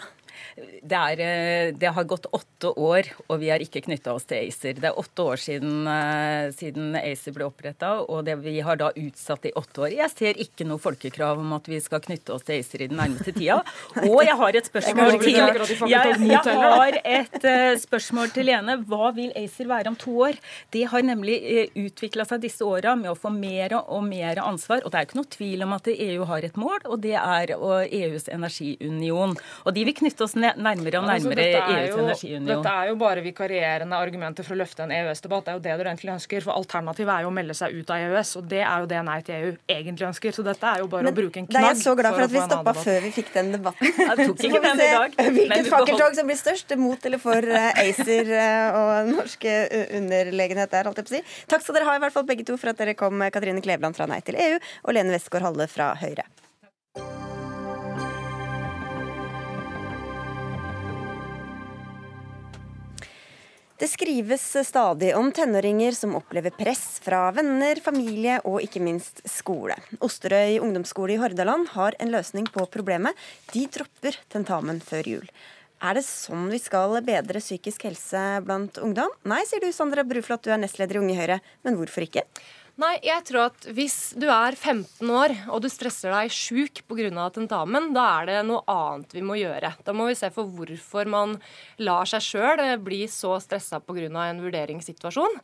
Det, er, eh, det har gått åtte år, og vi har ikke knytta oss til ACER. Det er åtte år siden, eh, siden ACER ble oppretta, og det, vi har da utsatt i åtte år. Jeg ser ikke noe folkekrav om at vi skal knytte oss til ACER i den nærmeste tida. Og jeg har et spørsmål til jeg, jeg har et eh, spørsmål til Lene. Hva vil ACER være om to år? Det har nemlig utvikla seg disse åra med å få mer og mer ansvar. Og det er ikke noe tvil om at EU har et mål, og det er EUs energiunion. Og de vil knytte oss nærmere og nærmere ja, altså, EUs energiunion. Dette er jo bare vikarierende argumenter for å løfte en EØS-debatt. Det er jo det dere egentlig ønsker. For alternativet er jo å melde seg ut av EØS, og det er jo det Nei til EU egentlig ønsker. Så dette er jo bare Men å bruke en er knagg jeg så glad for for at vi stoppa før vi fikk den debatten. Jeg tok Så ikke får vi den i se dag, hvilket vi fakkeltog som blir størst, mot eller for eh, ACER eh, og norsk eh, underlegenhet der, holdt jeg på å si. Takk skal dere ha i hvert fall begge to for at dere kom, Katrine Kleveland fra Nei til EU og Lene Westgård Halle fra Høyre. Det skrives stadig om tenåringer som opplever press fra venner, familie og ikke minst skole. Osterøy ungdomsskole i Hordaland har en løsning på problemet. De dropper tentamen før jul. Er det sånn vi skal bedre psykisk helse blant ungdom? Nei, sier du Sandra Bruflot, du er nestleder i Unge Høyre. Men hvorfor ikke? Nei, jeg tror at hvis du er 15 år og du stresser deg sjuk pga. tentamen, da er det noe annet vi må gjøre. Da må vi se for hvorfor man lar seg sjøl bli så stressa pga. en vurderingssituasjon.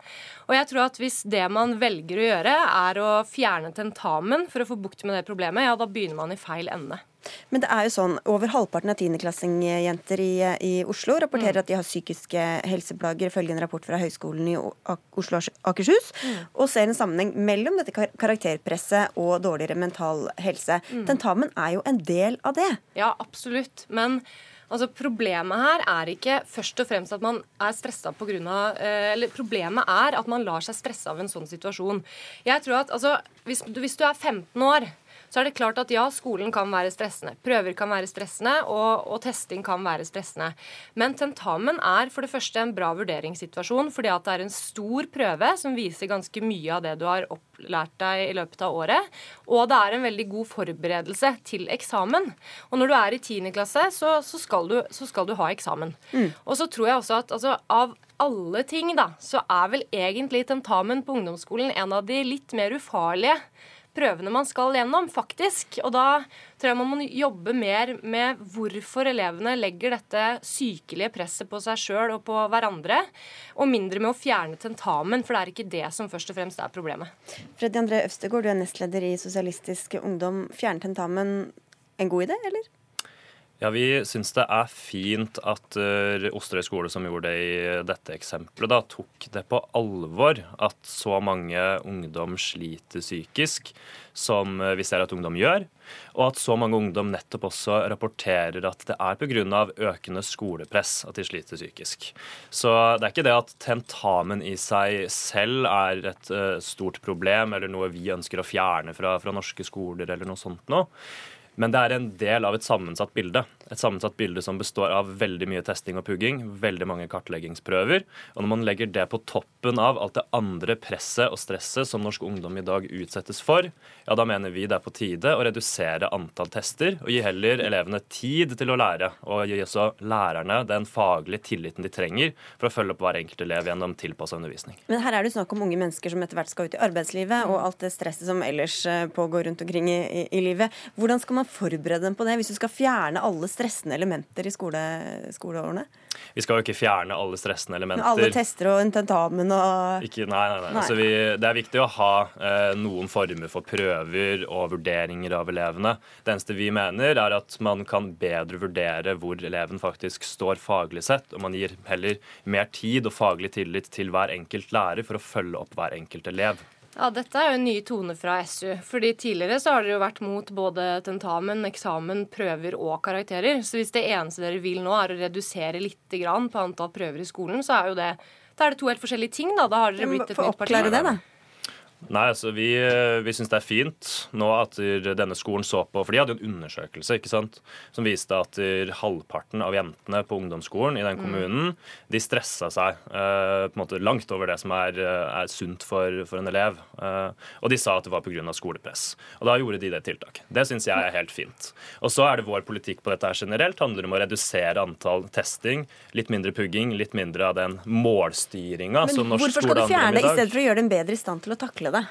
Og jeg tror at hvis det man velger å gjøre, er å fjerne tentamen for å få bukt med det problemet, ja, da begynner man i feil ende. Men det er jo sånn, over halvparten av tiendeklassingjenter i, i Oslo rapporterer Mm. at de har psykiske helseplager, ifølge en rapport fra Høgskolen i Oslo og Akershus, Mm. og ser en sammenheng mellom dette kar- karakterpresset og dårligere mental helse. Mm. Tentamen er jo en del av det. Ja, absolutt. Men altså, problemet her er ikke først og fremst at man er stressa pga. av eller problemet er at man lar seg stresse av en sånn situasjon. Jeg tror at altså, hvis, hvis du er 15 år så er det klart at ja, skolen kan være stressende. Prøver kan være stressende, og, og testing kan være stressende. Men tentamen er for det første en bra vurderingssituasjon, fordi at det er en stor prøve som viser ganske mye av det du har opplært deg i løpet av året. Og det er en veldig god forberedelse til eksamen. Og når du er i 10. klasse, så, så, skal, du, så skal du ha eksamen. Og så tror jeg også at altså, av alle ting, da, så er vel egentlig tentamen på ungdomsskolen en av de litt mer ufarlige prøvene man skal gjennom, faktisk. Og da tror jeg man må jobbe mer med hvorfor elevene legger dette sykelige presset på seg sjøl og på hverandre, og mindre med å fjerne tentamen, for det er ikke det som først og fremst er problemet. Freddy André Øvstegård, du er nestleder i Sosialistisk Ungdom. Fjerne tentamen en god idé, eller? Ja, Vi syns det er fint at uh, Osterøy skole, som gjorde det i dette eksempelet, da, tok det på alvor at så mange ungdom sliter psykisk, som uh, vi ser at ungdom gjør. Og at så mange ungdom nettopp også rapporterer at det er pga. økende skolepress at de sliter psykisk. Så det er ikke det at tentamen i seg selv er et stort problem, eller noe vi ønsker å fjerne fra, fra norske skoler, eller noe sånt noe. Men det er en del av et sammensatt bilde. Et sammensatt bilde som består av veldig mye testing og pugging, veldig mange kartleggingsprøver. Og når man legger det på toppen av alt det andre presset og stresset som norsk ungdom i dag utsettes for, ja, da mener vi det er på tide å redusere antall tester og gi heller elevene tid til å lære. Og gi også lærerne den faglige tilliten de trenger for å følge opp hver enkelt elev gjennom tilpassa undervisning. Men her er det snakk om unge mennesker som etter hvert skal ut i arbeidslivet, og alt det stresset som ellers eh, pågår rundt omkring i, i, i livet. Hvordan skal man forberede dem på det, hvis du skal fjerne alle stressende elementer i skole, skoleårene? Vi skal jo ikke fjerne alle stressende elementer. Alle tester og en tentamen og ikke, Nei, nei. nei. nei. Altså, vi, det er viktig å ha eh, noen former for prøver og vurderinger av elevene. Det eneste vi mener, er at man kan bedre vurdere hvor eleven faktisk står faglig sett, og man gir heller mer tid og faglig tillit til hver enkelt lærer for å følge opp hver enkelt elev. Ja, Dette er jo en ny tone fra SU. fordi Tidligere så har dere jo vært mot både tentamen, eksamen, prøver og karakterer. Så hvis det eneste dere vil nå er å redusere litt på antall prøver i skolen, så er jo det, da er det to helt forskjellige ting. Da, da har dere blitt et nytt parti. Det, da. Nei, altså Vi, vi syns det er fint nå at denne skolen så på For de hadde jo en undersøkelse ikke sant, som viste at halvparten av jentene på ungdomsskolen i den mm. kommunen mm. de stressa seg eh, på en måte langt over det som er, er sunt for, for, en elev. Eh, og de sa at det var pga. skolepress. Og da gjorde de det tiltak. Det syns jeg er helt fint. Og så er det vår politikk på dette her generelt. handler om å redusere antall testing, litt mindre pugging, litt mindre av den målstyringa som norsk skole handler om i dag. Hvorfor skal du fjerne det i stedet for å gjøre dem bedre i stand til å takle det?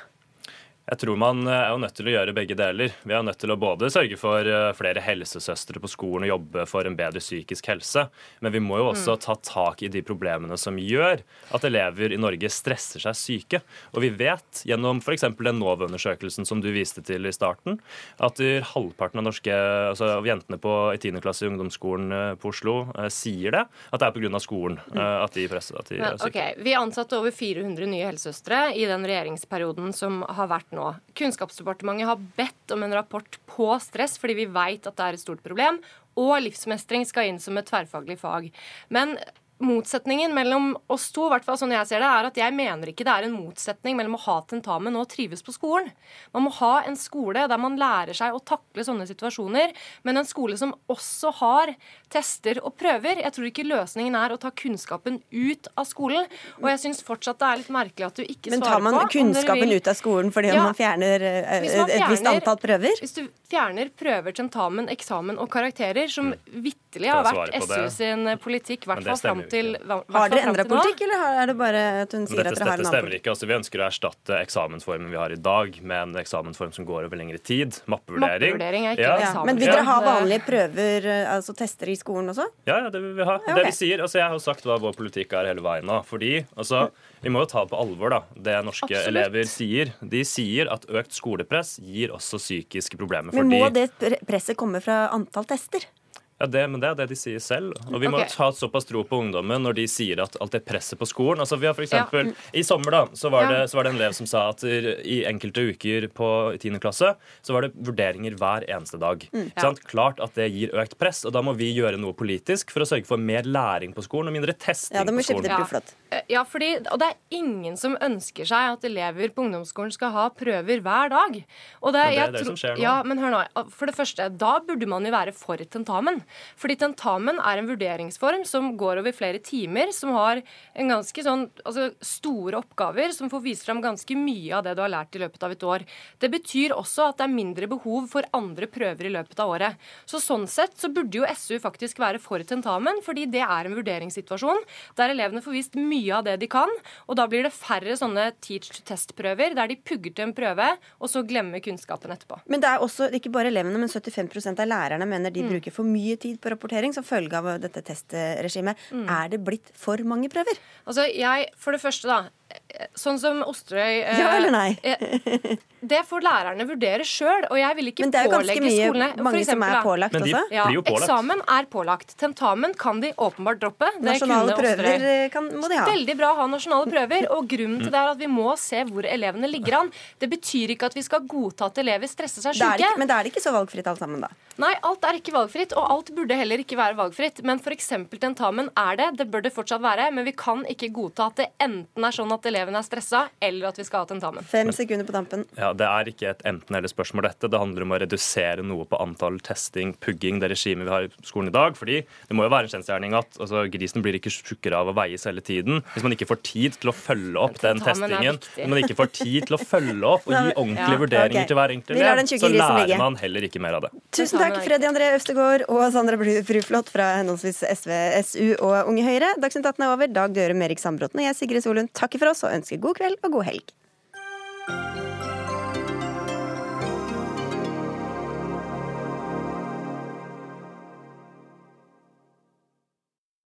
Jeg tror man er jo nødt til å gjøre begge deler. Vi er nødt til å både sørge for eh, flere helsesøstre på skolen og jobbe for en bedre psykisk helse, men vi må jo også mm. ta tak i de problemene som gjør at elever i Norge stresser seg syke. Og vi vet gjennom f.eks. den NOVA-undersøkelsen som du viste til i starten, at halvparten av norske, altså av jentene på, i 10. klasse i ungdomsskolen eh, på Oslo eh, sier det, at det er pga. skolen mm. at de presser at de er syke. Okay. Vi ansatte over 400 nye helsesøstre i den regjeringsperioden som har vært nå. Kunnskapsdepartementet har bedt om en rapport på stress fordi vi vet at det er et stort problem, og livsmestring skal inn som et tverrfaglig fag. Men motsetningen mellom oss to, hvert fall sånn jeg ser det, er at jeg mener ikke det er en motsetning mellom å ha tentamen og trives på skolen. Man må ha en skole der man lærer seg å takle sånne situasjoner, men en skole som også har tester og prøver. Jeg tror ikke løsningen er å ta kunnskapen ut av skolen. Og jeg syns fortsatt det er litt merkelig at du ikke svarer på Men tar man kunnskapen ut av skolen fordi ja, man fjerner man fjerner, et visst antall prøver? Hvis du fjerner prøver, tentamen, eksamen og karakterer, som mm. vitterlig har vært SU sin politikk, i hvert fall fram til Har dere endra politikk, eller er det bare at hun sier dette, at dere har en annen politikk? Ikke. Altså, vi ønsker å erstatte eksamensformen vi har i dag, med en eksamensform som går over lengre tid. Mappevurdering. Mappevurdering er ikke ja. eksamen. Men vil dere ha vanlige prøver, altså tester i skolen også? Ja, ja det vil vi ha. Ja, okay. Det vi sier, altså Jeg har jo sagt hva vår politikk er hele veien nå. Fordi altså, vi må jo ta det på alvor, da, det norske Absolutt. elever sier. De sier at økt skolepress gir også psykiske problemer. Men må det presset komme fra antall tester? Ja, det, men det er det de sier selv. Og vi må okay. ta såpass tro på ungdommen når de sier at alt det presset på skolen altså vi har for eksempel, ja. I sommer da, så var, det, så var, det, en elev som sa at i enkelte uker på 10. klasse så var det vurderinger hver eneste dag. Mm. Ja. Klart at det gir økt press, og da må vi gjøre noe politisk for å sørge for mer læring på skolen og mindre testing ja, det må på skolen. Ja. flott. ja, fordi, og det er ingen som ønsker seg at elever på ungdomsskolen skal ha prøver hver dag. Og det, men det er det som skjer nå. Ja, men hør nå. For det første, da burde man jo være for tentamen. Fordi tentamen er en vurderingsform som går over flere timer, som har en ganske sånn, altså store oppgaver, som får vise fram ganske mye av det du har lært i løpet av et år. Det betyr også at det er mindre behov for andre prøver i løpet av året. Så Sånn sett så burde jo SU faktisk være for tentamen, fordi det er en vurderingssituasjon der elevene får vist mye av det de kan, og da blir det færre sånne teach to test-prøver der de pugger til en prøve og så glemmer kunnskapen etterpå. Men det er også ikke bare elevene, men 75% av lærerne mener de Mm. bruker for mye tid på rapportering som følge av dette testregimet. Er det blitt for mange prøver? Altså, jeg, For det første, da. Sånn som Osterøy eh, Ja eller nei? eh, Det får lærerne vurdere sjøl, og jeg vil ikke pålegge skolene. Men det er jo ganske mye- skolene mange eksempel, som er pålagt Men de også. Ja, blir jo pålagt. Eksamen er pålagt. Tentamen kan de åpenbart droppe. Det Nasjonale prøver eh, kan, må de ha. Veldig bra å ha nasjonale prøver, og grunnen til det er at vi må se hvor elevene ligger an. Det betyr ikke at vi skal godta at elever stresser seg Det syke. men da er det ikke så valgfritt alt sammen, da. Nei, alt er ikke valgfritt, og alt burde heller ikke være valgfritt. Men f.eks. tentamen er det. Det bør det fortsatt være. Men vi kan ikke godta at det enten er sånn at elevene er stressa, eller at vi skal ha tentamen. Fem sekunder på tampen. Ja, Det er ikke et enten-eller-spørsmål, dette. Det handler om å redusere noe på antall testing, pugging, det regimet vi har i skolen i dag. fordi det må jo være en kjensgjerning at altså, grisen blir ikke tjukkere av å veies hele tiden. Hvis man ikke får tid til å følge opp den testingen, hvis man ikke får tid til å følge opp og gi ordentlige Ja, vurderinger okay. til hver enkelt elev, så lærer man heller ikke mer av det. Tusen takk, Freddy André Øvstegård og Sandra Bruflot fra henholdsvis SV, SU og Unge Høyre. Dagsnytt 18 er over. Dag Døre, Merik Sandbråten og jeg, Sigrid Solund, takker for oss og ønsker god kveld og god helg.